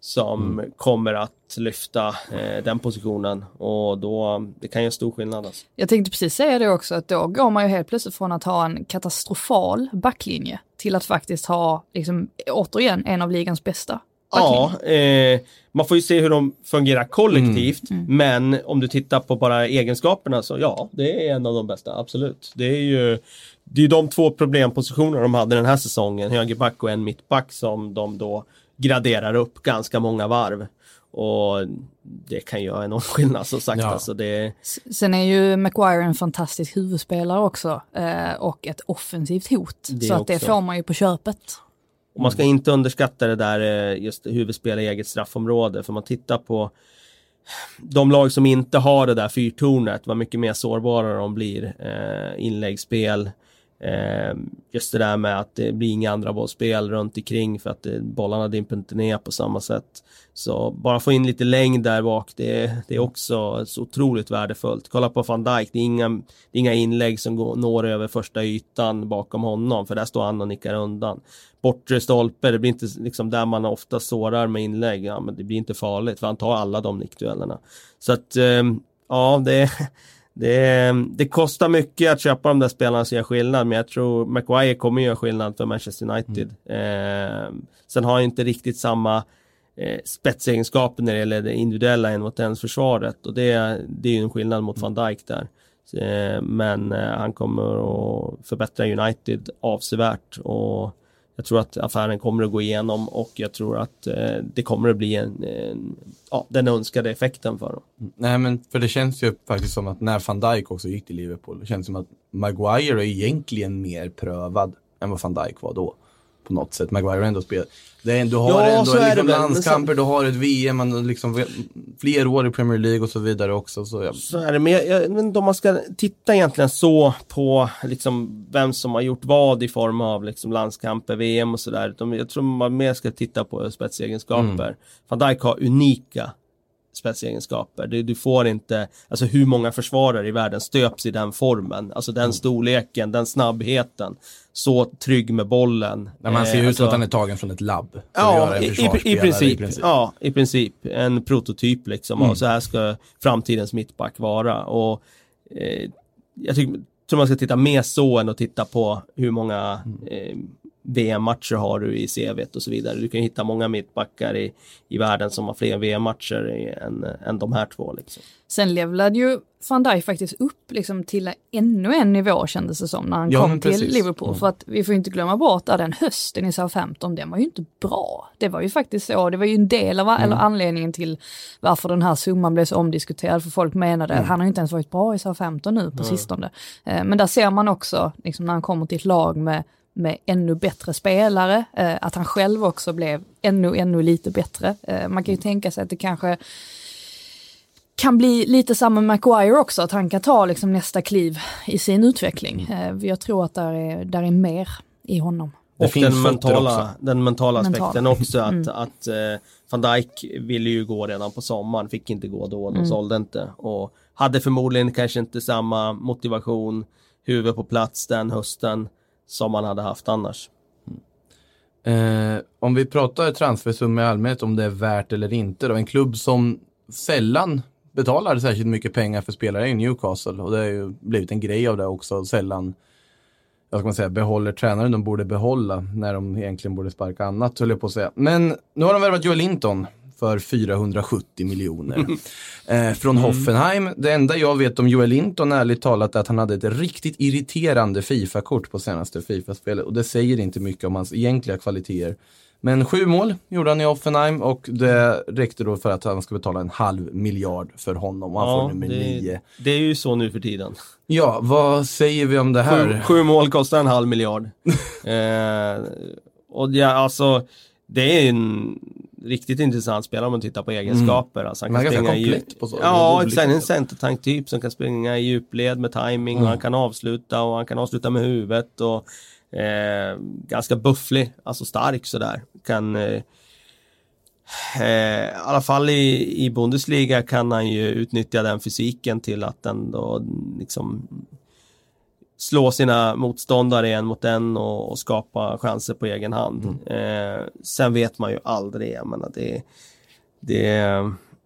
Som kommer att lyfta eh, den positionen och då, det kan göra stor skillnad alltså. Jag tänkte precis säga det också, att då går man ju helt plötsligt från att ha en katastrofal backlinje till att faktiskt ha, liksom, återigen, en av ligans bästa Ja, backlinjer. eh, man får ju se hur de fungerar kollektivt. Men om du tittar på bara egenskaperna så ja, det är en av de bästa, absolut. Det är ju det är de två problempositioner de hade den här säsongen, högerback och en mittback som de då graderar upp ganska många varv. Och det kan göra enorm skillnad som sagt. Ja. Alltså det, Sen är ju Maguire en fantastisk huvudspelare också eh, och ett offensivt hot. Det så att det får man ju på köpet. Och man ska inte underskatta det där eh, just huvudspel i eget straffområde. För man tittar på de lag som inte har det där fyrtornet, vad mycket mer sårbara de blir. Eh, inläggsspel, eh, Eh, just det där med att det blir inga andra bollspel runt omkring för att det, bollarna dimper inte ner på samma sätt. Så bara få in lite längd där bak, det, det är också så otroligt värdefullt. Kolla på van Dijk, det är inga, det är inga inlägg som går, når över första ytan bakom honom, för där står han och nickar undan bortre stolpe, det blir inte liksom där man ofta sårar med inlägg, ja men det blir inte farligt för han tar alla de nickduellerna. Så att, eh, ja det, det, det kostar mycket att köpa de där spelarna som gör skillnad, men jag tror Maguire kommer göra skillnad för Manchester United. Ehm, sen har han inte riktigt samma eh, spetsegenskaper när det gäller det individuella än mot ens försvaret och det, det är ju en skillnad mot van Dijk där. Eh, Men eh, han kommer att förbättra United avsevärt och jag tror att affären kommer att gå igenom och jag tror att eh, det kommer att bli en, en, ja, den önskade effekten för dem. Mm. Nej men för det känns ju faktiskt som att när van Dijk också gick till Liverpool, det känns som att Maguire är egentligen mer prövad än vad van Dijk var då. På något sätt. Maguire har ändå spelat. Det är, du har Ja, ändå liksom men landskamper, du har ett VM, man liksom fler år i Premier League och så vidare också. Så jag, Så är det, men jag, jag inte om man ska titta egentligen så på liksom vem som har gjort vad i form av liksom landskamper, VM och sådär. Jag tror man mer ska titta på spetsegenskaper. Van Dijk har unika spetsegenskaper. Du, du får inte, alltså hur många försvarare i världen stöps i den formen, alltså den storleken, den snabbheten, så trygg med bollen. när man ser Eh, ut alltså- att han är tagen från ett labb. Ja, i, i, i, försvarsspelare princip, Ja, i princip. En prototyp liksom. Mm. Och så här ska framtidens mittback vara. Och eh, jag tycker, tror man ska titta mer så än att titta på hur många Mm. eh, VM-matcher har du i CVt och så vidare. Du kan hitta många mittbackar i, i världen som har fler VM-matcher än, än de här två. Liksom. Sen levlade ju van Dijk faktiskt upp liksom till ännu en nivå kändes det som när han Ja, kom till. Liverpool. Mm. För att vi får inte glömma bort att den hösten i Southampton, den var ju inte bra. Det var ju faktiskt så, det var ju en del av, Mm. eller anledningen till varför den här summan blev så omdiskuterad. För folk menade Mm. att han har inte ens varit bra i Southampton nu på sistone. Eh, Men där ser man också, liksom när han kommer till ett lag med med ännu bättre spelare, eh, att han själv också blev ännu, ännu lite bättre. Eh, man kan ju tänka sig att det kanske kan bli lite samma med Maguire också, att han kan ta liksom nästa kliv i sin utveckling. Eh, jag tror att där är, där är mer i honom. Det och finns den mentala, den mentala Mental. aspekten också att, Mm. att eh, van Dijk ville ju gå redan på sommaren, fick inte gå då, de Mm. sålde inte och hade förmodligen kanske inte samma motivation, huvud på plats den hösten som man hade haft annars. Eh, om vi pratar transfersumma i allmänhet, om det är värt eller inte då. En klubb som sällan betalar särskilt mycket pengar för spelare är Newcastle och det har ju blivit en grej av det också. Sällan, jag ska man säga, behåller tränaren de borde behålla när de egentligen borde sparka annat, höll jag på att säga. Men nu har de värvat Joel Linton för 470 miljoner eh, från Hoffenheim. Det enda jag vet om Joel Linton ärligt talat är att han hade ett riktigt irriterande Fifa-kort på senaste Fifa-spelet och det säger inte mycket om hans egentliga kvaliteter. Men sju mål gjorde han i Hoffenheim och det räckte då för att han ska betala en halv miljard för honom och han får nummer nio. det, det är ju så nu för tiden. Ja, vad säger vi om det Sju, här? sju mål kostar en halv miljard. eh, och ja, alltså det är en riktigt intressant spelare om man tittar på egenskaper. Alltså, han kan han springa i på så- Ja, exakt. En sätt. centertank-typ som kan springa i djupled med timing Mm. och han kan avsluta och han kan avsluta med huvudet och eh, ganska bufflig, alltså stark sådär. Kan eh, eh, i alla fall i, i Bundesliga kan han ju utnyttja den fysiken till att ändå liksom slå sina motståndare en mot en och, och skapa chanser på egen hand. Eh, sen vet man ju aldrig, jag menar det, det,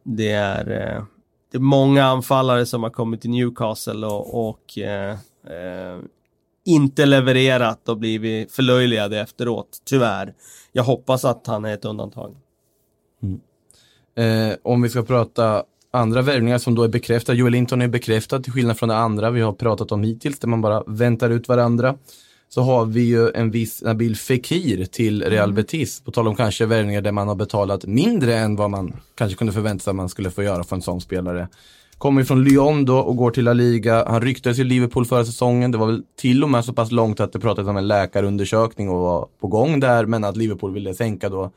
det är eh, det är många anfallare som har kommit till Newcastle och, och eh, eh, inte levererat och blivit förlöjligade efteråt, tyvärr. Jag hoppas att han är ett undantag. Eh, om vi ska prata andra värvningar som då är bekräftade. Joel Linton är bekräftad till skillnad från det andra vi har pratat om hittills där man bara väntar ut varandra. Så har vi ju en viss Nabil Fekir till Real Betis. På tal om kanske värvningar där man har betalat mindre än vad man kanske kunde förvänta sig att man skulle få göra för en sån spelare. Kommer ju från Lyon då och går till La Liga. Han ryktades i Liverpool förra säsongen. Det var väl till och med så pass långt att det pratades om en läkarundersökning och var på gång där. Men att Liverpool ville sänka då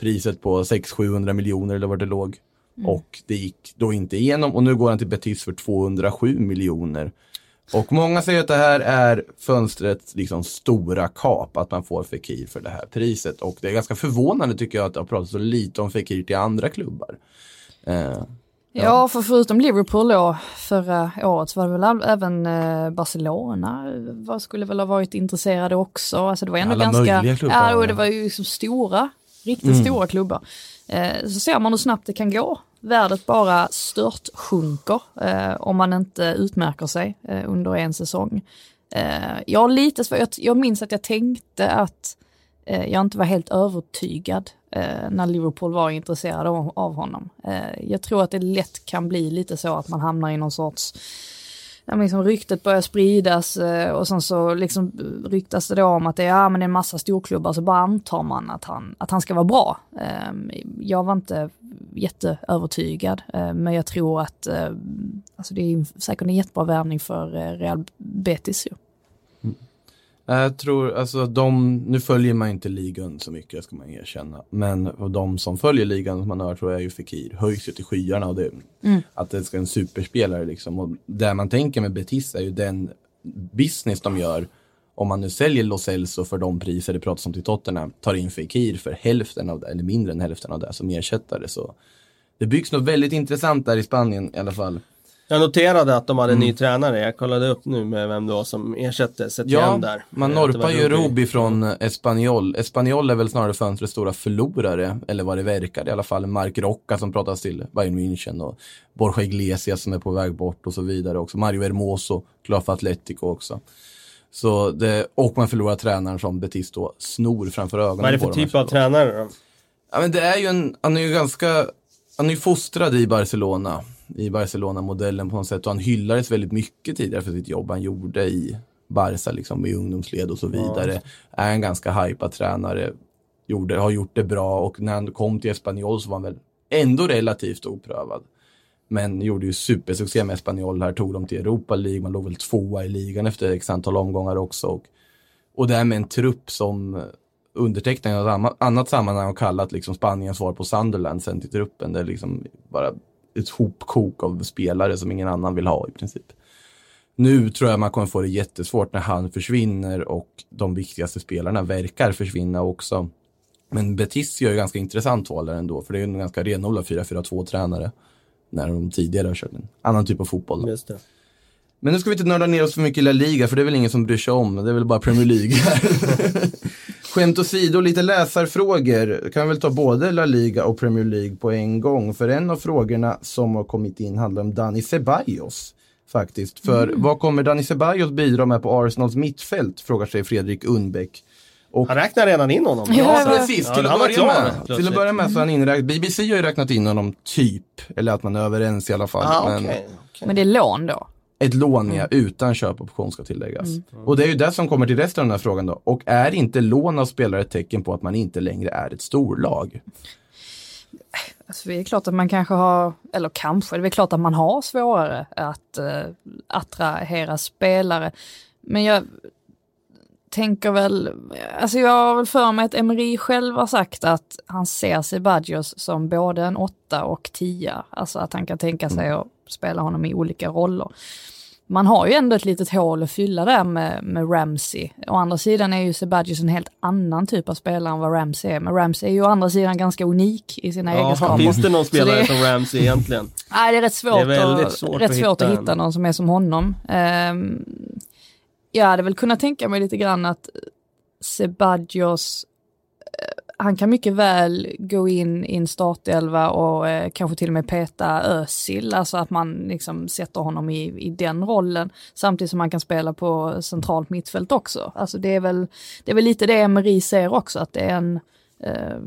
priset på 600-700 miljoner eller vad det låg. Och det gick då inte igenom och nu går han till Betis för 207 miljoner. Och många säger att det här är fönstrets liksom stora kap, att man får Fekir för det här priset. Och det är ganska förvånande tycker jag att det har pratats så lite om Fekir till andra klubbar. Eh, Ja, för förutom Liverpool då förra året så var det väl även eh, Barcelona vad skulle väl ha varit intresserade också. Alltså det var ändå Alla ganska, möjliga klubbar, ja och ja. det var ju liksom stora, riktigt stora klubbar. Eh, så ser man hur snabbt det kan gå. Värdet bara stört sjunker eh, om man inte utmärker sig eh, under en säsong. Eh, jag har lite svårt, jag, jag minns att jag tänkte att eh, jag inte var helt övertygad eh, när Liverpool var intresserade av, av honom. Eh, jag tror att det lätt kan bli lite så att man hamnar i någon sorts där liksom ryktet börjar spridas eh, och sen så liksom eh, ryktas det då om att det är, ja, men det är en massa storklubbar så bara antar man att han, att han ska vara bra. Ehm, jag var inte jätteövertygad eh, men jag tror att alltså det är säkert en jättebra värvning för Real Betis. Ju. Jag tror, alltså de, nu följer man inte ligan så mycket ska man erkänna. Men de som följer ligan som man hör tror jag är ju Fekir, höjs ju till skyarna och det, att det ska en superspelare liksom. Och det man tänker med Betis är ju den business de gör. Om man nu säljer Los Elso för de priser det pratas om till Tottenham, tar in Fekir för hälften av det, eller mindre än hälften av det som ersättare. Så det byggs något väldigt intressant där i Spanien i alla fall. Jag noterade att de hade en Mm. ny tränare. Jag kollade upp nu med vem det var som ersätter Setien Ja, där. man Eh, norpar ju Rubi från Espanyol. Espanyol är väl snarare fönstrets stora förlorare, eller vad det verkar i alla fall. Mark Rocca som pratas till Bayern München och Borja Iglesias som är på väg bort och så vidare också. Mario Hermoso, klar för Atletico också. Så det, och man förlorar tränaren som Betis då snor framför ögonen Vad är det för typ av tränare då? Ja, men det är ju en, han är ju ganska, han är ju fostrad i Barcelona, i Barcelona-modellen på något sätt och han hyllades väldigt mycket tidigare för sitt jobb han gjorde i Barca, liksom i ungdomsled och så vidare. Är en ganska hypad tränare, gjorde, har gjort det bra och när han kom till Espanyol så var han väl ändå relativt oprövad. Men gjorde ju supersuccé med Espanyol här, tog dem till Europa League, man låg väl tvåa i ligan efter x antal omgångar också. Och, och det här med en trupp som undertecknaren i ett annat- annat sammanhang har kallat liksom Spaniens svar på Sunderland sen till truppen. Det är liksom bara ett hopkok av spelare som ingen annan vill ha i princip. Nu tror jag man kommer få det jättesvårt när han försvinner och de viktigaste spelarna verkar försvinna också. Men Betis gör ju ganska intressant val där ändå, för det är ju en ganska renodlad 4-4-2-tränare. När de tidigare har kört en annan typ av fotboll. Men nu ska vi inte nörda ner oss för mycket i La Liga, för det är väl ingen som bryr sig om. Det är väl bara Premier League här. Skämt åsido, lite läsarfrågor. Kan väl ta både La Liga och Premier League på en gång. För en av frågorna som har kommit in handlar om Dani Ceballos. Faktiskt. För vad kommer Dani Ceballos bidra med på Arsenals mittfält? Frågar sig Fredrik Undbäck. Och Han räknar redan in honom. Ja, Ja, precis. ja, Till, han att börja med, plötsligt. till att börja med så han inräknad. BBC har ju räknat in honom typ, eller att man är överens i alla fall. Ah, Men- okej. Men det är lån då? Ett lån ja, utan köpoption ska tilläggas. Och det är ju det som kommer till resten av den här frågan då. Och är inte lån av spelare ett tecken på att man inte längre är ett storlag? Alltså det är klart att man kanske har, eller kanske, det är klart att man har svårare att eh, attrahera spelare. Men jag tänker väl, alltså jag har väl för mig att Emery själv har sagt att han ser Sebadios som både en åtta och tia. Alltså att han kan tänka sig att spela honom i olika roller. Man har ju ändå ett litet hål att fylla där med, med Ramsey. Å andra sidan är ju Sebadios en helt annan typ av spelare än vad Ramsey är. Men Ramsey är ju å andra sidan ganska unik i sina Ja, egenskaper. finns det någon spelare det- som Ramsey egentligen? Nej, det är rätt svårt, Det är väldigt att, svårt rätt att svårt hitta att hitta någon som är som honom. Um, jag hade väl kunnat tänka mig lite grann att Sebadios, eh, han kan mycket väl gå in i en startelva och eh, kanske till och med peta Özil, alltså att man liksom sätter honom i, i den rollen, samtidigt som han kan spela på centralt mittfält också. Alltså det är väl, det är väl lite det Emery ser också, att det är en, eh,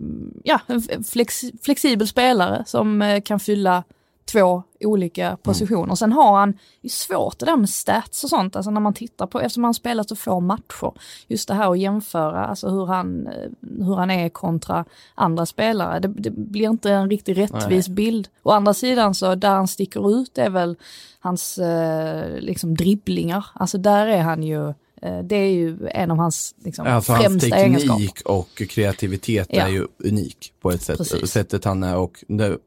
ja, en flex, flexibel spelare som eh, kan fylla två olika positioner. Sen har han, det är svårt det där med stats och sånt, alltså när man tittar på, eftersom han spelat så få matcher, just det här att jämföra, alltså hur han, eh, hur han är kontra andra spelare, det, det blir inte en riktigt rättvis bild. Å andra sidan så där han sticker ut är väl hans eh, liksom dribblingar, alltså där är han ju, det är ju en av hans liksom, Alltså hans främsta egenskaper. teknik och kreativitet Ja. är ju unik på ett sätt. Precis. Sättet han är och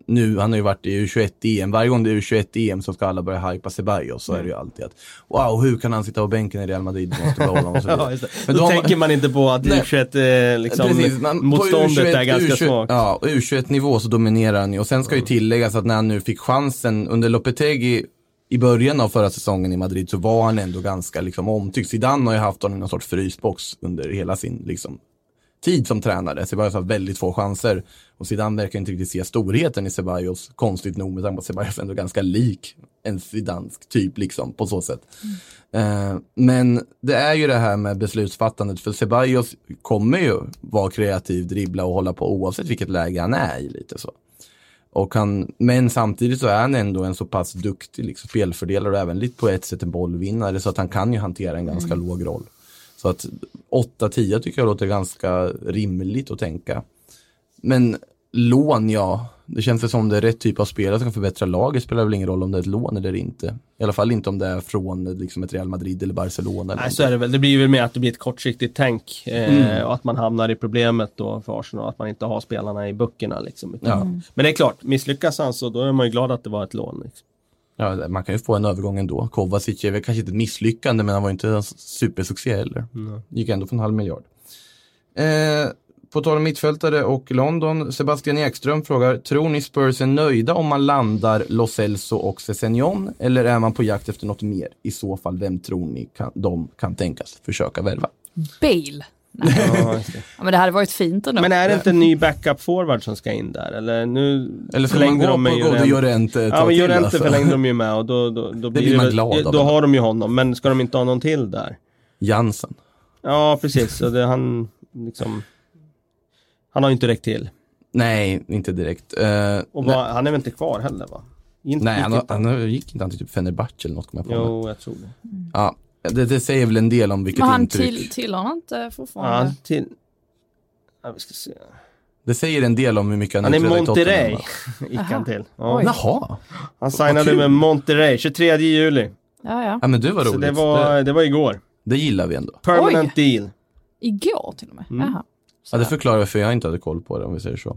nu, han har ju varit i U21-EM. Varje gång det är U21-EM så ska alla börja hypa Ceballos. Så är det ju alltid att wow, hur kan han sitta på bänken i Real Madrid? Måste honom och så. Ja, just det. Men Då de- tänker man inte på att Nej. U21, eh, liksom, Precis, men på motståndet U21 är ganska U21 svagt. Ja, och U21-nivå så dominerar han ju. Och sen ska ju tilläggas att när han nu fick chansen under Lopetegui i början av förra säsongen i Madrid så var han ändå ganska liksom omtyckt. Zidane har ju haft honom i någon sorts frysbox under hela sin liksom, tid som tränare. Ceballos har väldigt få chanser. Och Zidane verkar inte riktigt se storheten i Ceballos, konstigt nog med tanke på att Ceballos är ändå ganska lik en zidansk typ liksom på så sätt. Eh, men det är ju det här med beslutsfattandet, för Ceballos kommer ju vara kreativ, dribbla och hålla på oavsett vilket läge han är i lite så. Och han, men samtidigt så är han ändå en så pass duktig liksom, spelfördelare och även lite på ett sätt en bollvinnare så att han kan ju hantera en ganska låg roll. Så att 8-10 tycker jag låter ganska rimligt att tänka. Men lån, ja. Det känns väl som det är rätt typ av spelare som kan förbättra laget. spelar väl ingen roll om det är ett lån eller inte. I alla fall inte om det är från liksom, ett Real Madrid eller Barcelona. Eller Nej, så är det väl. Det blir väl mer att det blir ett kortsiktigt tänk eh, Mm. och att man hamnar i problemet då för Arsenal, att man inte har spelarna i böckerna liksom. Ja. Men det är klart, misslyckas han så då är man ju glad att det var ett lån. Liksom. Ja, man kan ju få en övergång ändå. Kovacic är väl kanske inte ett misslyckande, men han var inte en supersuccé heller. Gick ändå för en halv miljard. Eh, på tal om mittfältare och London, Sebastian Ekström frågar, tror ni Spurs är nöjda om man landar Lo Celso och Sessegnon, eller är man på jakt efter något mer? I så fall, vem tror ni kan, de kan tänkas försöka värva? Bale. Ja, det. Men det hade varit fint ändå. Men är det inte en ny backup forward som ska in där? Eller nu Eller förlängde de med ett Ja men till, Llorente alltså? förlängde de ju med och då, då, då blir blir man väl- glad Då har de ju honom, men ska de inte ha någon till där? Jansen. Ja, precis. Så det, han, liksom, han har ju inte räckt till. Nej, inte direkt. Eh, Och var, han är väl inte kvar heller va? Inte, nej, han, gick har- inte han har- gick inte han till typ Fenerbahce eller något kommer jag på. Jo, jag tror det. Ja, det, det säger väl en del om vilket Men han intryck. till, tillhör han inte Ja, fortfarande? han till... Ja, vi ska se. Det säger en del om hur mycket han, Han är Monterrey, gick han till. Ja. Oj. Jaha, Han signade med Monterrey 23 juli. Ja, ja. ja, men det var roligt. Så det var, det, det var igår. det gillar vi ändå. Permanent deal. Igår till och med. Mm. Jaha. Ja, det förklarar varför jag inte hade koll på det om vi säger så.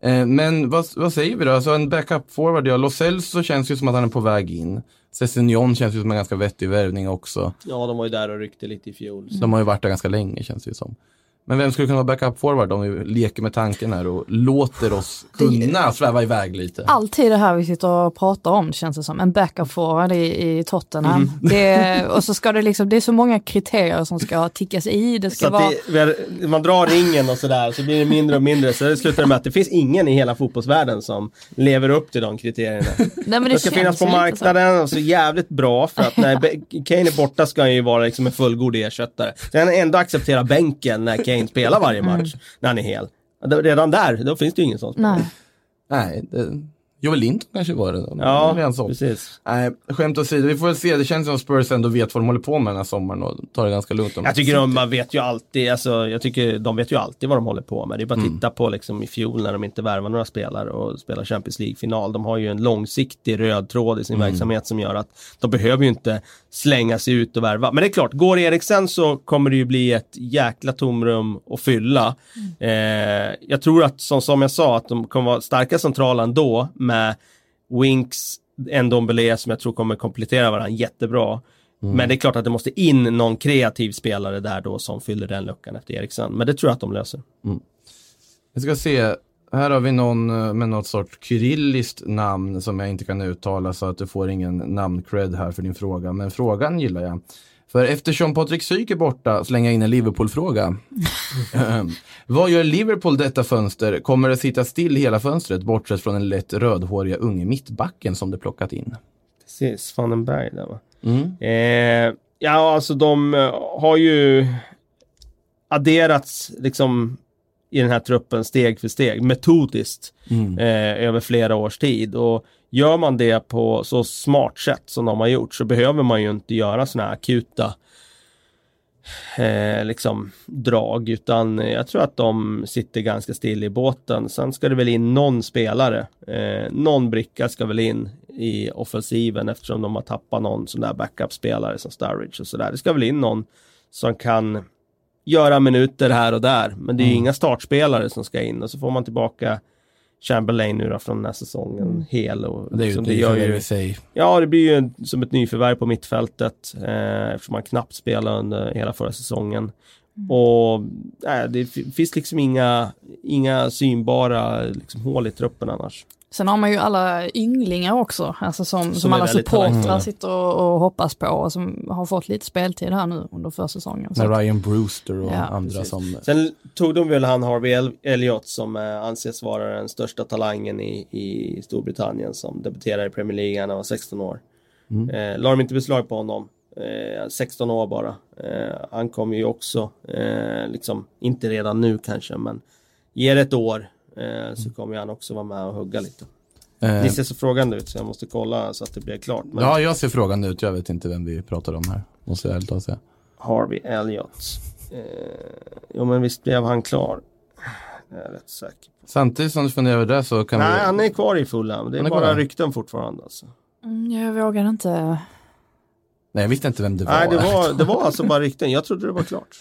Eh, men vad, vad säger vi då? Alltså en backup forward, ja. Lo Celso känns ju som att han är på väg in. Sessignon känns ju som en ganska vettig värvning också. Ja, de var ju där och ryckte lite i fjol. De har ju varit där ganska länge känns det ju som. Men vem skulle kunna vara backup forward om vi leker med tanken här och låter oss kunna sväva iväg lite? Alltid det här vi sitter och pratar om känns det som. En backup forward i, i Tottenham. Mm. Det, och så ska det liksom, det är så många kriterier som ska tickas i. Det ska vara... det, man drar ringen och sådär, så blir det mindre och mindre. Så det slutar med att det finns ingen i hela fotbollsvärlden som lever upp till de kriterierna. Nej, men det Det ska finnas på marknaden och så jävligt bra för att när Kane är borta ska han ju vara liksom en fullgod ersättare. Sen ändå acceptera bänken när Kane spelar varje match, Mm. när han är hel. Redan där, då finns det ju ingen sån spelare. Nej. Nej, det, Joel Linton kanske var det. då. Ja, en sån. precis. Nej, skämt åsido, vi får väl se. Det känns som Spurs ändå vet vad de håller på med den här sommaren och tar det ganska lugnt. Jag tycker de man vet ju alltid, alltså, jag tycker de vet ju alltid vad de håller på med. Det är bara att Mm. titta på liksom i fjol när de inte värvar några spelare och spelar Champions League-final. De har ju en långsiktig röd tråd i sin Mm. verksamhet som gör att de behöver ju inte slänga sig ut och värva. Men det är klart, går Eriksen så kommer det ju bli ett jäkla tomrum att fylla. Eh, jag tror att, som, som jag sa, att de kommer vara starka centrala ändå med Winks, Ndombele som jag tror kommer komplettera varandra jättebra. Men det är klart att det måste in någon kreativ spelare där då som fyller den luckan efter Eriksen. Men det tror jag att de löser. Vi ska se. Här har vi någon eh, med något sorts kyrilliskt namn som jag inte kan uttala så att du får ingen namncred här för din fråga. Men frågan gillar jag. För eftersom Patrik Syk är borta slänger jag in en Liverpool-fråga. Ehm, Vad gör Liverpool detta fönster? Kommer det sitta still hela fönstret bortsett från den lätt rödhåriga unge mittbacken som det plockat in? Precis, Vandenberg där va. Mm. Eh, ja, alltså de eh, har ju adderats liksom i den här truppen steg för steg, metodiskt, Mm. eh, över flera års tid. Och gör man det på så smart sätt som de har gjort så behöver man ju inte göra sådana här akuta eh, liksom drag, utan jag tror att de sitter ganska still i båten. Sen ska det väl in någon spelare, eh, någon bricka ska väl in i offensiven eftersom de har tappat någon sån där backup-spelare som Sturridge och sådär. Det ska väl in någon som kan göra minuter här och där, men det är ju inga startspelare som ska in och så får man tillbaka Chamberlain nu då från den här säsongen hel och Det är ju liksom, det gör ju i sig. Ja, det blir ju en, som ett nyförvärv på mittfältet eh, eftersom han knappt spelade under hela förra säsongen. Och nej, det f- finns liksom inga, inga synbara liksom, hål i truppen annars. Sen har man ju alla ynglingar också, alltså som, som, är alla supportrar sitter och, och hoppas på och som har fått lite speltid här nu under försäsongen. Med Ryan Brewster och Ja, andra precis. som... Sen tog de väl han Harvey El- Elliott som eh, anses vara den största talangen i, i Storbritannien som debuterade i Premier League när han var 16 år. Eh, la de inte beslag på honom. Eh, 16 år bara. Eh, han kommer ju också, eh, liksom, inte redan nu kanske, men ger ett år eh, så kommer han också vara med och hugga lite. eh, Ni ser så frågande ut så jag måste kolla så att det blir klart. Men Ja, jag ser frågan ut. Jag vet inte vem vi pratar om här. Måste jag ärligt säga. Harvey Elliott. Eh, jo men visst blev han klar. Jag är rätt säker. Samtidigt som du funderar över det så kan Nej, vi... han är kvar i Fulham. Det är är bara kvar. rykten fortfarande. Alltså. Mm, jag vågar inte. Nej, jag visste inte vem det var. Nej, det var, det var alltså bara rykten. Jag trodde det var klart.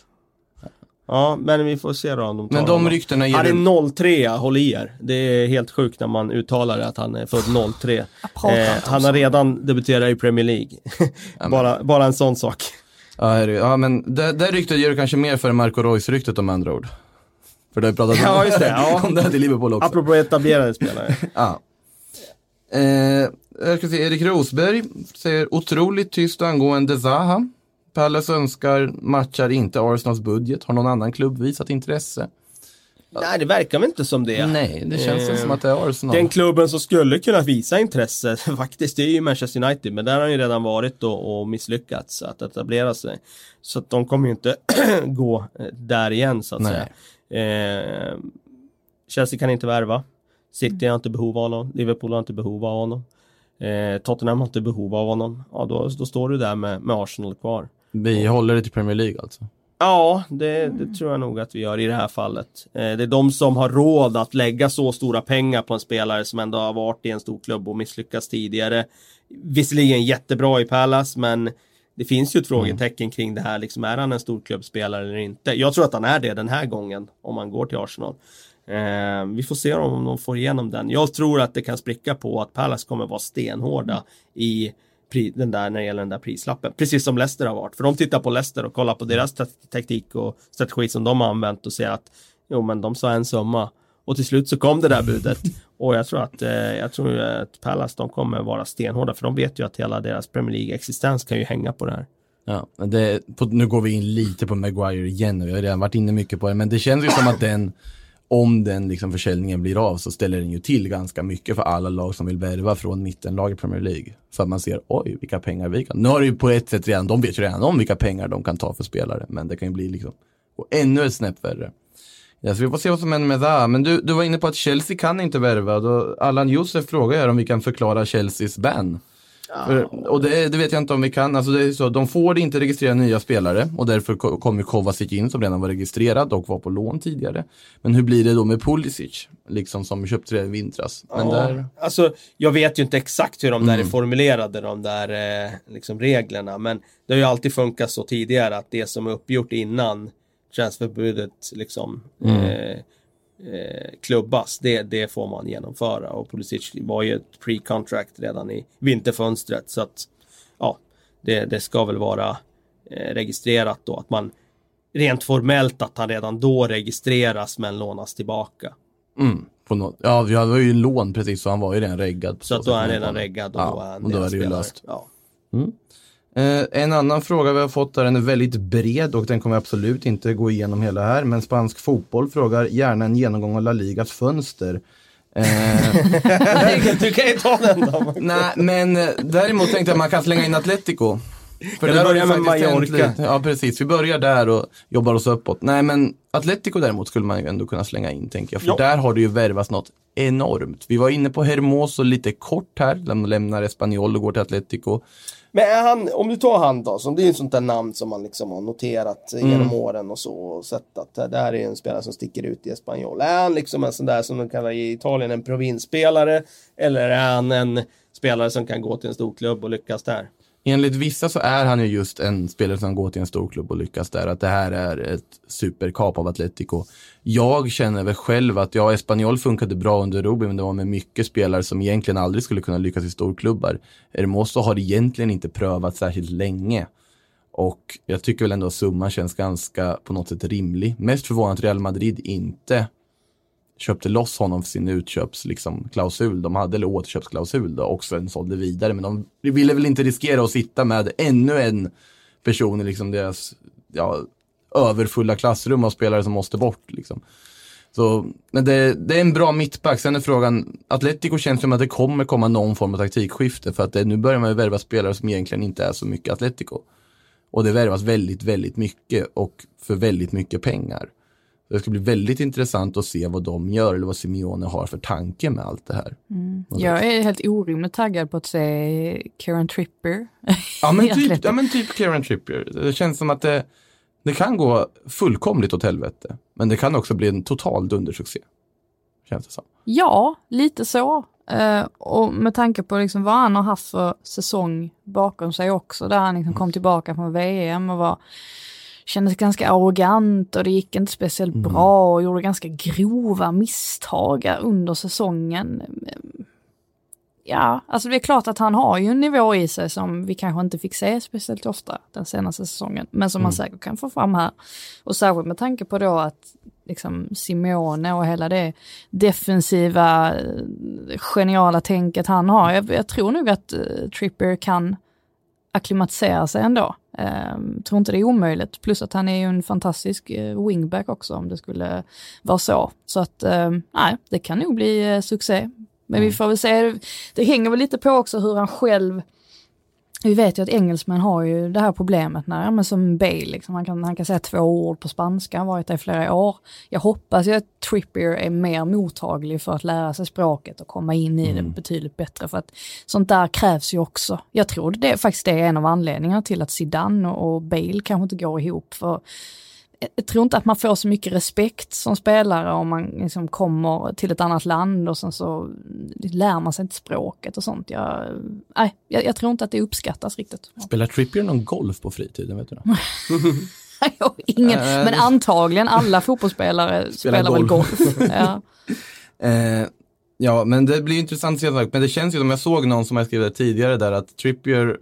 Ja, men vi får se då om de tar Men de honom. ryktena ger Han är 03, håll i er. Det är helt sjukt när man uttalar det att han är född 03. Jag pratar Eh, han har redan debuterat i Premier League. bara, bara en sån sak. Ja, ja, men det, det ryktet ger du kanske mer för Marco Reus-ryktet om andra ord. För du har ju pratat om, Ja, just det. Ja. om det här till Liverpool också. Apropå etablerade spelare. Ja. Eh, jag ska se, Erik Rosberg säger otroligt tyst angående Zaha. Pallas önskar matchar inte Arsenals budget. Har någon annan klubb visat intresse? Nej, det verkar väl inte som det. Nej, det känns Eh, som att det är Arsenal. Den klubben som skulle kunna visa intresse faktiskt, det är ju Manchester United. Men där har han ju redan varit och, och misslyckats att etablera sig. Så att de kommer ju inte gå eh, där igen så att Nej. säga. Eh, Chelsea kan inte värva. City har inte behov av honom. Liverpool har inte behov av honom. Eh, Tottenham har inte behov av honom. Ja, då, då står du där med, med Arsenal kvar. Vi håller det till Premier League alltså. Ja, det, det tror jag nog att vi gör i det här fallet. Eh, det är de som har råd att lägga så stora pengar på en spelare som ändå har varit i en stor klubb och misslyckats tidigare. Visserligen jättebra i Palace, men det finns ju ett frågetecken kring det här. Liksom, är han en storklubbsspelare eller inte? Jag tror att han är det den här gången, om han går till Arsenal. Eh, vi får se om de får igenom den. Jag tror att det kan spricka på att Palace kommer vara stenhårda i pri- den där, när det gäller den där prislappen. Precis som Leicester har varit. För de tittar på Leicester och kollar på deras ta- taktik och strategi som de har använt och ser att jo men de sa en summa. Och till slut så kom det där budet. Och jag tror att, eh, jag tror att Palace de kommer vara stenhårda för de vet ju att hela deras Premier League-existens kan ju hänga på det här. Ja, det, på, nu går vi in lite på Maguire igen och vi har redan varit inne mycket på det, men det känns ju som att den, om den liksom försäljningen blir av så ställer den ju till ganska mycket för alla lag som vill värva från mittenlag i Premier League. För att man ser, oj, vilka pengar vi kan. Nu har det ju på ett sätt redan, de vet ju redan om vilka pengar de kan ta för spelare, men det kan ju bli liksom, och ännu ett snäpp värre. Ja, så vi får se vad som händer med det. Men du, du var inne på att Chelsea kan inte värva. Då Allan Josef frågar här om vi kan förklara Chelseas ban. För, och det, det vet jag inte om vi kan. Alltså det är så, de får inte registrera nya spelare och därför ko- kommer Kovacic in som redan var registrerad och var på lån tidigare. Men hur blir det då med Pulisic, liksom som köpte det i vintras? Men Ja, där, Alltså, jag vet ju inte exakt hur de där Mm. är formulerade, de där eh, liksom reglerna, men det har ju alltid funkat så tidigare att det som är uppgjort innan transferbudet liksom Mm. eh, eh, klubbas, det, det får man genomföra och Pulisic var ju ett pre-contract redan i vinterfönstret så att ja, det, det ska väl vara eh, registrerat då att man rent formellt att han redan då registreras men lånas tillbaka. mm, på något, ja, vi hade ju en lån precis så han var ju redan reggad. på Så att då är han redan reggad och ja, då är han och då är det ju löst. Ja. Eh, en annan fråga vi har fått där, den är väldigt bred och den kommer absolut inte gå igenom hela här. Men spansk fotboll frågar gärna en genomgång av La Ligas fönster. Eh, du kan ju ta den då. nej, men eh, däremot tänkte jag att man kan slänga in Atletico. För Jag det börjar med Mallorca. Ja, precis. Vi börjar där och jobbar oss uppåt. Nej, men Atletico däremot skulle man ju ändå kunna slänga in, tänker jag. För Ja. där har det ju värvats något enormt. Vi var inne på Hermoso lite kort här. De lämnar Espanyol och går till Atletico. Men är han, om du tar han då, som det är ju ett sånt där namn som man liksom har noterat Mm. genom åren och så och sett att det där är en spelare som sticker ut i Espanyol. Är han liksom en sån där som de kallar i Italien en provinsspelare? Eller är han en spelare som kan gå till en stor klubb och lyckas där? Enligt vissa så är han ju just en spelare som går till en stor klubb och lyckas där. Att det här är ett superkap av Atletico. Jag känner väl själv att ja, Espanyol funkade bra under Rubin, men det var med mycket spelare som egentligen aldrig skulle kunna lyckas i storklubbar. Hermoso har egentligen inte prövat särskilt länge. Och jag tycker väl ändå att summan känns ganska på något sätt rimlig. Mest förvånande att Real Madrid inte köpte loss honom för sin utköpsklausul, liksom, klausul de hade, eller återköpsklausul då, och sen sålde vidare. Men de ville väl inte riskera att sitta med ännu en person i liksom deras ja, överfulla klassrum av spelare som måste bort. Liksom. Så, men det, det är en bra mittback. Sen är frågan, Atletico känns som att det kommer komma någon form av taktikskifte för att det, nu börjar man ju värva spelare som egentligen inte är så mycket Atletico. Och det värvas väldigt, väldigt mycket och för väldigt mycket pengar. Det ska bli väldigt intressant att se vad de gör eller vad Simeone har för tanke med allt det här. Jag är helt orimligt taggad på att se Karen Tripper. Ja men, typ, ja men typ Kieran Trippier. Det känns som att det, det kan gå fullkomligt åt helvete. Men det kan också bli en total dundersuccé. Känns det som. Ja, lite så. Eh, och med tanke på liksom vad han har haft för säsong bakom sig också, där han liksom kom tillbaka från VM och var, kändes ganska arrogant och det gick inte speciellt bra och gjorde ganska grova misstag under säsongen. Ja, alltså det är klart att han har ju en nivå i sig som vi kanske inte fick se speciellt ofta den senaste säsongen, men som man säkert kan få fram här. Och särskilt med tanke på då att liksom Simeone och hela det defensiva, eh, geniala tänket han har. Jag, jag tror nog att uh, Tripper kan akklimatisera sig ändå. Um, tror inte det är omöjligt, plus att han är ju en fantastisk uh, wingback också om det skulle vara så. Så att, um, nej, det kan nog bli uh, succé. Men vi får väl se, det hänger väl lite på också hur han själv vi vet ju att engelsmän har ju det här problemet när, ja, men som Bale, liksom, han, kan, han kan säga två ord på spanska, han har varit där i flera år. Jag hoppas ju att Trippier är mer mottaglig för att lära sig språket och komma in i det betydligt bättre. För att sånt där krävs ju också. Jag tror det faktiskt det är en av anledningarna till att Zidane och, och Bale kanske inte går ihop. För jag tror inte att man får så mycket respekt som spelare om man liksom kommer till ett annat land och sen så lär man sig inte språket och sånt. Jag, nej, jag, jag tror inte att det uppskattas riktigt. Spelar Trippier någon golf på fritiden? Vet du? Jag Ingen, Äh, men antagligen alla fotbollsspelare spelar, väl golf. golf. Ja. Eh, ja, men det blir intressant att se. Men det känns ju som jag såg någon som jag skrev tidigare där att Trippier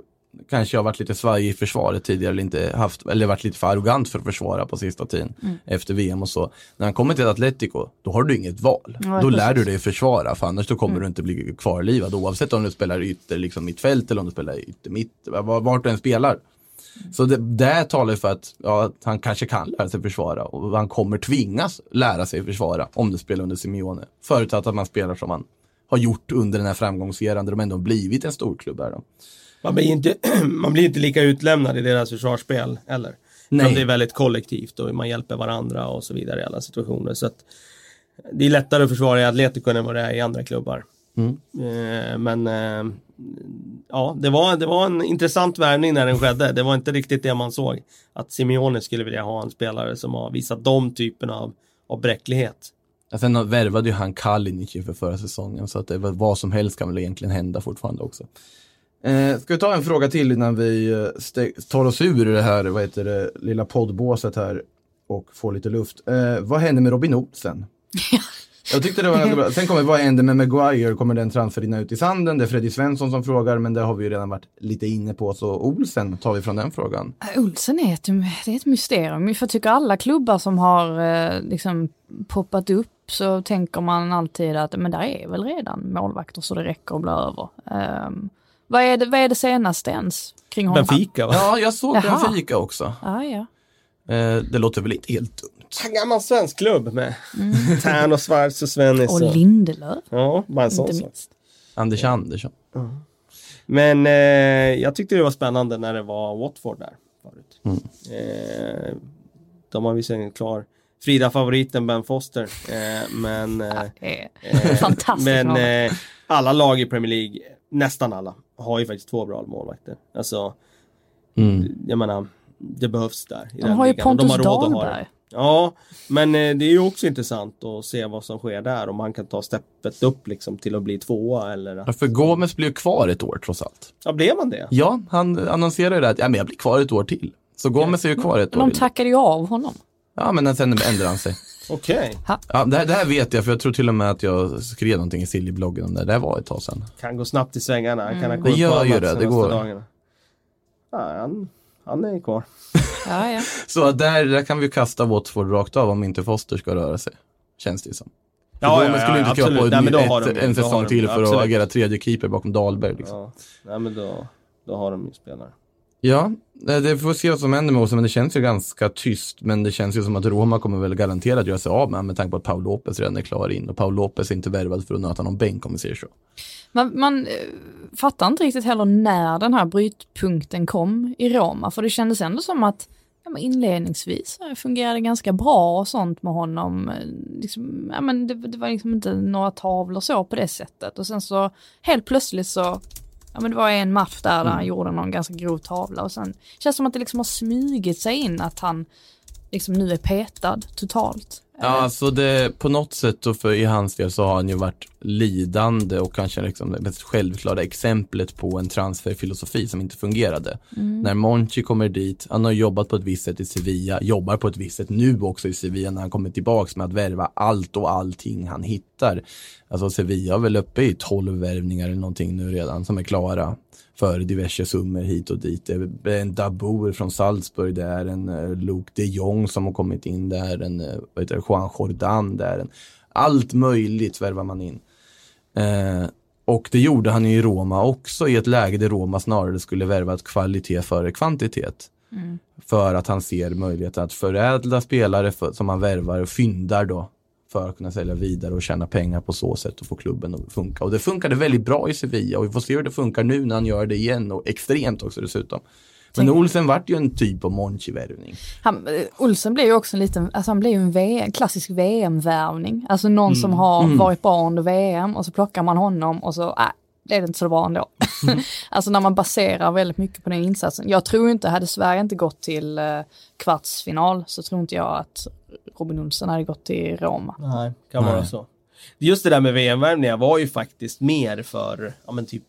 kanske har varit lite svajig i försvaret tidigare eller inte haft, eller varit lite för arrogant för att försvara på sista tiden Mm. efter VM och så. När han kommer till Atletico, då har du inget val. Ja, då lär du dig försvara, för annars då kommer Mm. du inte bli kvarlivad oavsett om du spelar ytter liksom mittfält eller om du spelar ytter mitt, var- vart du än spelar. Så det, det talar för att, ja, att han kanske kan lära sig försvara och han kommer tvingas lära sig försvara om du spelar under Simeone. Förutsatt att man spelar som man har gjort under den här framgångseran där de ändå blivit en storklubb här då. Man blir inte, man blir inte lika utlämnad i deras försvarsspel heller. Nej. Det är väldigt kollektivt och man hjälper varandra och så vidare i alla situationer. Så det är lättare att försvara i Atletico än vad det är i andra klubbar. Mm. Eh, men eh, ja, det var, det var en intressant värvning när den skedde. Det var inte riktigt det man såg. Att Simeone skulle vilja ha en spelare som har visat de typerna av, av bräcklighet. Ja, Sen värvade ju han Kalinic inför förra säsongen så att det var, vad som helst kan väl egentligen hända fortfarande också. Eh, ska vi ta en fråga till innan vi eh, tar oss ur det här vad heter det, lilla poddbåset här och får lite luft. Eh, vad händer med Robin Olsen? Jag tyckte det var ganska bra. Sen kommer vad händer med Maguire? Kommer den transfer rinna ut i sanden? Det är Freddy Svensson som frågar, men det har vi ju redan varit lite inne på. Så Olsen tar vi från den frågan. Olsen är ett, det är ett mysterium. För jag tycker alla klubbar som har eh, liksom poppat upp så tänker man alltid att men där är väl redan målvakter så det räcker att bli över. Ehm, vad, är det, vad är det senaste ens kring honom? Benfica va? Ja, jag såg Jaha. Benfica också. Ja, ja. Eh, det låter väl inte helt dumt. En gammal svensk klubb med Tern och Schwarz och Svennis. Och Lindelöf, Ja, bara en sån inte minst. Anders Andersson. Men eh, jag tyckte det var spännande när det var Watford där förut. Mm. Eh, de har visserligen klar Frida-favoriten Ben Foster. Eh, men eh, är eh, fantastiskt. men eh, alla lag i Premier League, nästan alla, har ju faktiskt två bra målvakter. Alltså, Mm. jag menar, det behövs där. I de den har ju Pontus har råd att ha det. Dahlberg. Ja, men eh, det är ju också intressant att se vad som sker där. Om han kan ta steppet upp liksom till att bli tvåa eller... Ja, för Gomes blir ju kvar ett år trots allt. Ja, blev man det? Ja, han annonserar ju det att ja, men jag blir kvar ett år till. Så Gomes är ju kvar ett Men år de till. tackade ju av honom. Ja, men sen ändrar han sig. Okej. Ja, det, här, det här vet jag, för jag tror till och med att jag skrev någonting i Silly-bloggen om det. Det här var ett tag sedan. Kan gå snabbt i svängarna. Han kan ha Mm. Det gör på ju det, det går. dagarna. Ja, han, han är kvar. Ja, ja. Så där, där kan vi kasta Watford rakt av om inte Foster ska röra sig. Känns det som. För Ja, ja, skulle ja, inte skriva på absolut. Nej, men då ett, har de- en säsong till för absolut. att agera tredje keeper bakom Dahlberg. Liksom. Ja, nej men då, då har de ju spelare. Ja, eh, det får vi se vad som händer med oss, men det känns ju ganska tyst. Men det känns ju som att Roma kommer väl garanterat göra sig av med med tanke på att Paul Lopez redan är klar in. Och Paul Lopez är inte värvad för att nöta någon bänk om vi säger så. Man, man eh, fattar inte riktigt heller när den här brytpunkten kom i Roma, för det kändes ändå som att ja, men inledningsvis fungerade ganska bra och sånt med honom. Eh, liksom, ja, men det, det var liksom inte några tavlor så på det sättet. Och sen så helt plötsligt så, ja men det var en match där, där han gjorde någon ganska grov tavla och sen känns det som att det liksom har smugit sig in att han liksom nu är petad totalt. Ja, alltså det, på något sätt och för i hans del så har han ju varit lidande och kanske liksom det mest självklara exemplet på en transferfilosofi som inte fungerade. När Monchi kommer dit, han har jobbat på ett visst sätt i Sevilla, jobbar på ett visst sätt nu också i Sevilla när han kommer tillbaks med att värva allt och allting han hittar. Alltså Sevilla är väl uppe i 12 värvningar eller någonting nu redan som är klara för diverse summor hit och dit. Det är en Dabour från Salzburg, det är en eh, Luke de Jong som har kommit in, det är en eh, vad heter det, Juan Jordan, det är en allt möjligt värvar man in. Eh, och det gjorde han i Roma också i ett läge där Roma snarare skulle värva kvalitet före kvantitet. För att han ser möjligheten att förädla spelare för, som han värvar och fyndar då. För att kunna sälja vidare och tjäna pengar på så sätt och få klubben att funka. Och det funkade väldigt bra i Sevilla och vi får se hur det funkar nu när han gör det igen och extremt också dessutom. Men Olsen vart ju en typ av Monchi-värvning. Eh, Olsen blev ju också en liten, alltså han blev ju en VM, klassisk VM-värvning. Alltså någon Mm. som har varit bra under VM och så plockar man honom och så, äh, det är inte så bra ändå. Mm. alltså när man baserar väldigt mycket på den insatsen. Jag tror inte, hade Sverige inte gått till eh, kvartsfinal så tror inte jag att Robin Olsen hade gått till Roma. Nej, kan Nej. vara så. Just det där med VM-värvningar var ju faktiskt mer för, ja men typ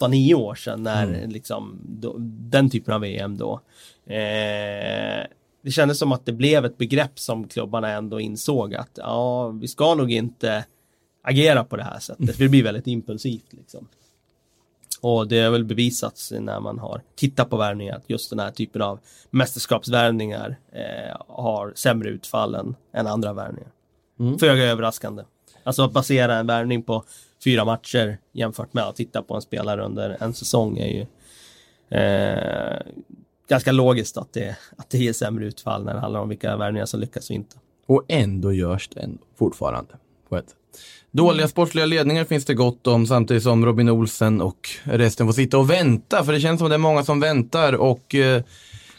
8-9 år sedan när liksom då, den typen av VM då. Eh, det kändes som att det blev ett begrepp som klubbarna ändå insåg att ja, vi ska nog inte agera på det här sättet. För det blir väldigt impulsivt liksom. Och det har väl bevisats när man har tittat på värvningar att just den här typen av mästerskapsvärvningar eh, har sämre utfall än, än andra värvningar. Föga överraskande. Alltså att basera en värvning på fyra matcher jämfört med att titta på en spelare under en säsong är ju eh, ganska logiskt att det, att det ger sämre utfall när det handlar om vilka värvningar som lyckas och inte. Och ändå görs det ändå, fortfarande. På ett. Dåliga sportsliga ledningar finns det gott om samtidigt som Robin Olsen och resten får sitta och vänta. För det känns som att det är många som väntar och eh,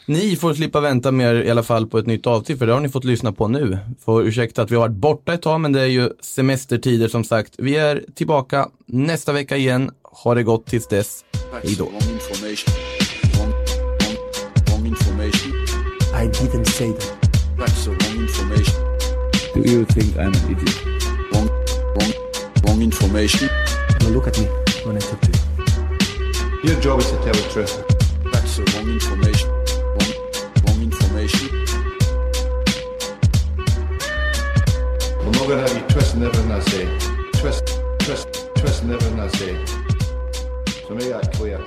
ni får slippa vänta mer i alla fall på ett nytt avsnitt för det har ni fått lyssna på nu. Får ursäkta att vi har varit borta ett tag men det är ju semestertider som sagt. Vi är tillbaka nästa vecka igen. Ha det gott tills dess. Hej då. I didn't say that. That's the wrong information. Do you think I'm an idiot? Wrong, wrong, wrong information. Now look at me when I talk to you. Your job is to tell the truth. That's the wrong information. Wrong, wrong information. I'm not gonna have you twisting everything I say. Twist, twist, twisting everything I say. So make that clear.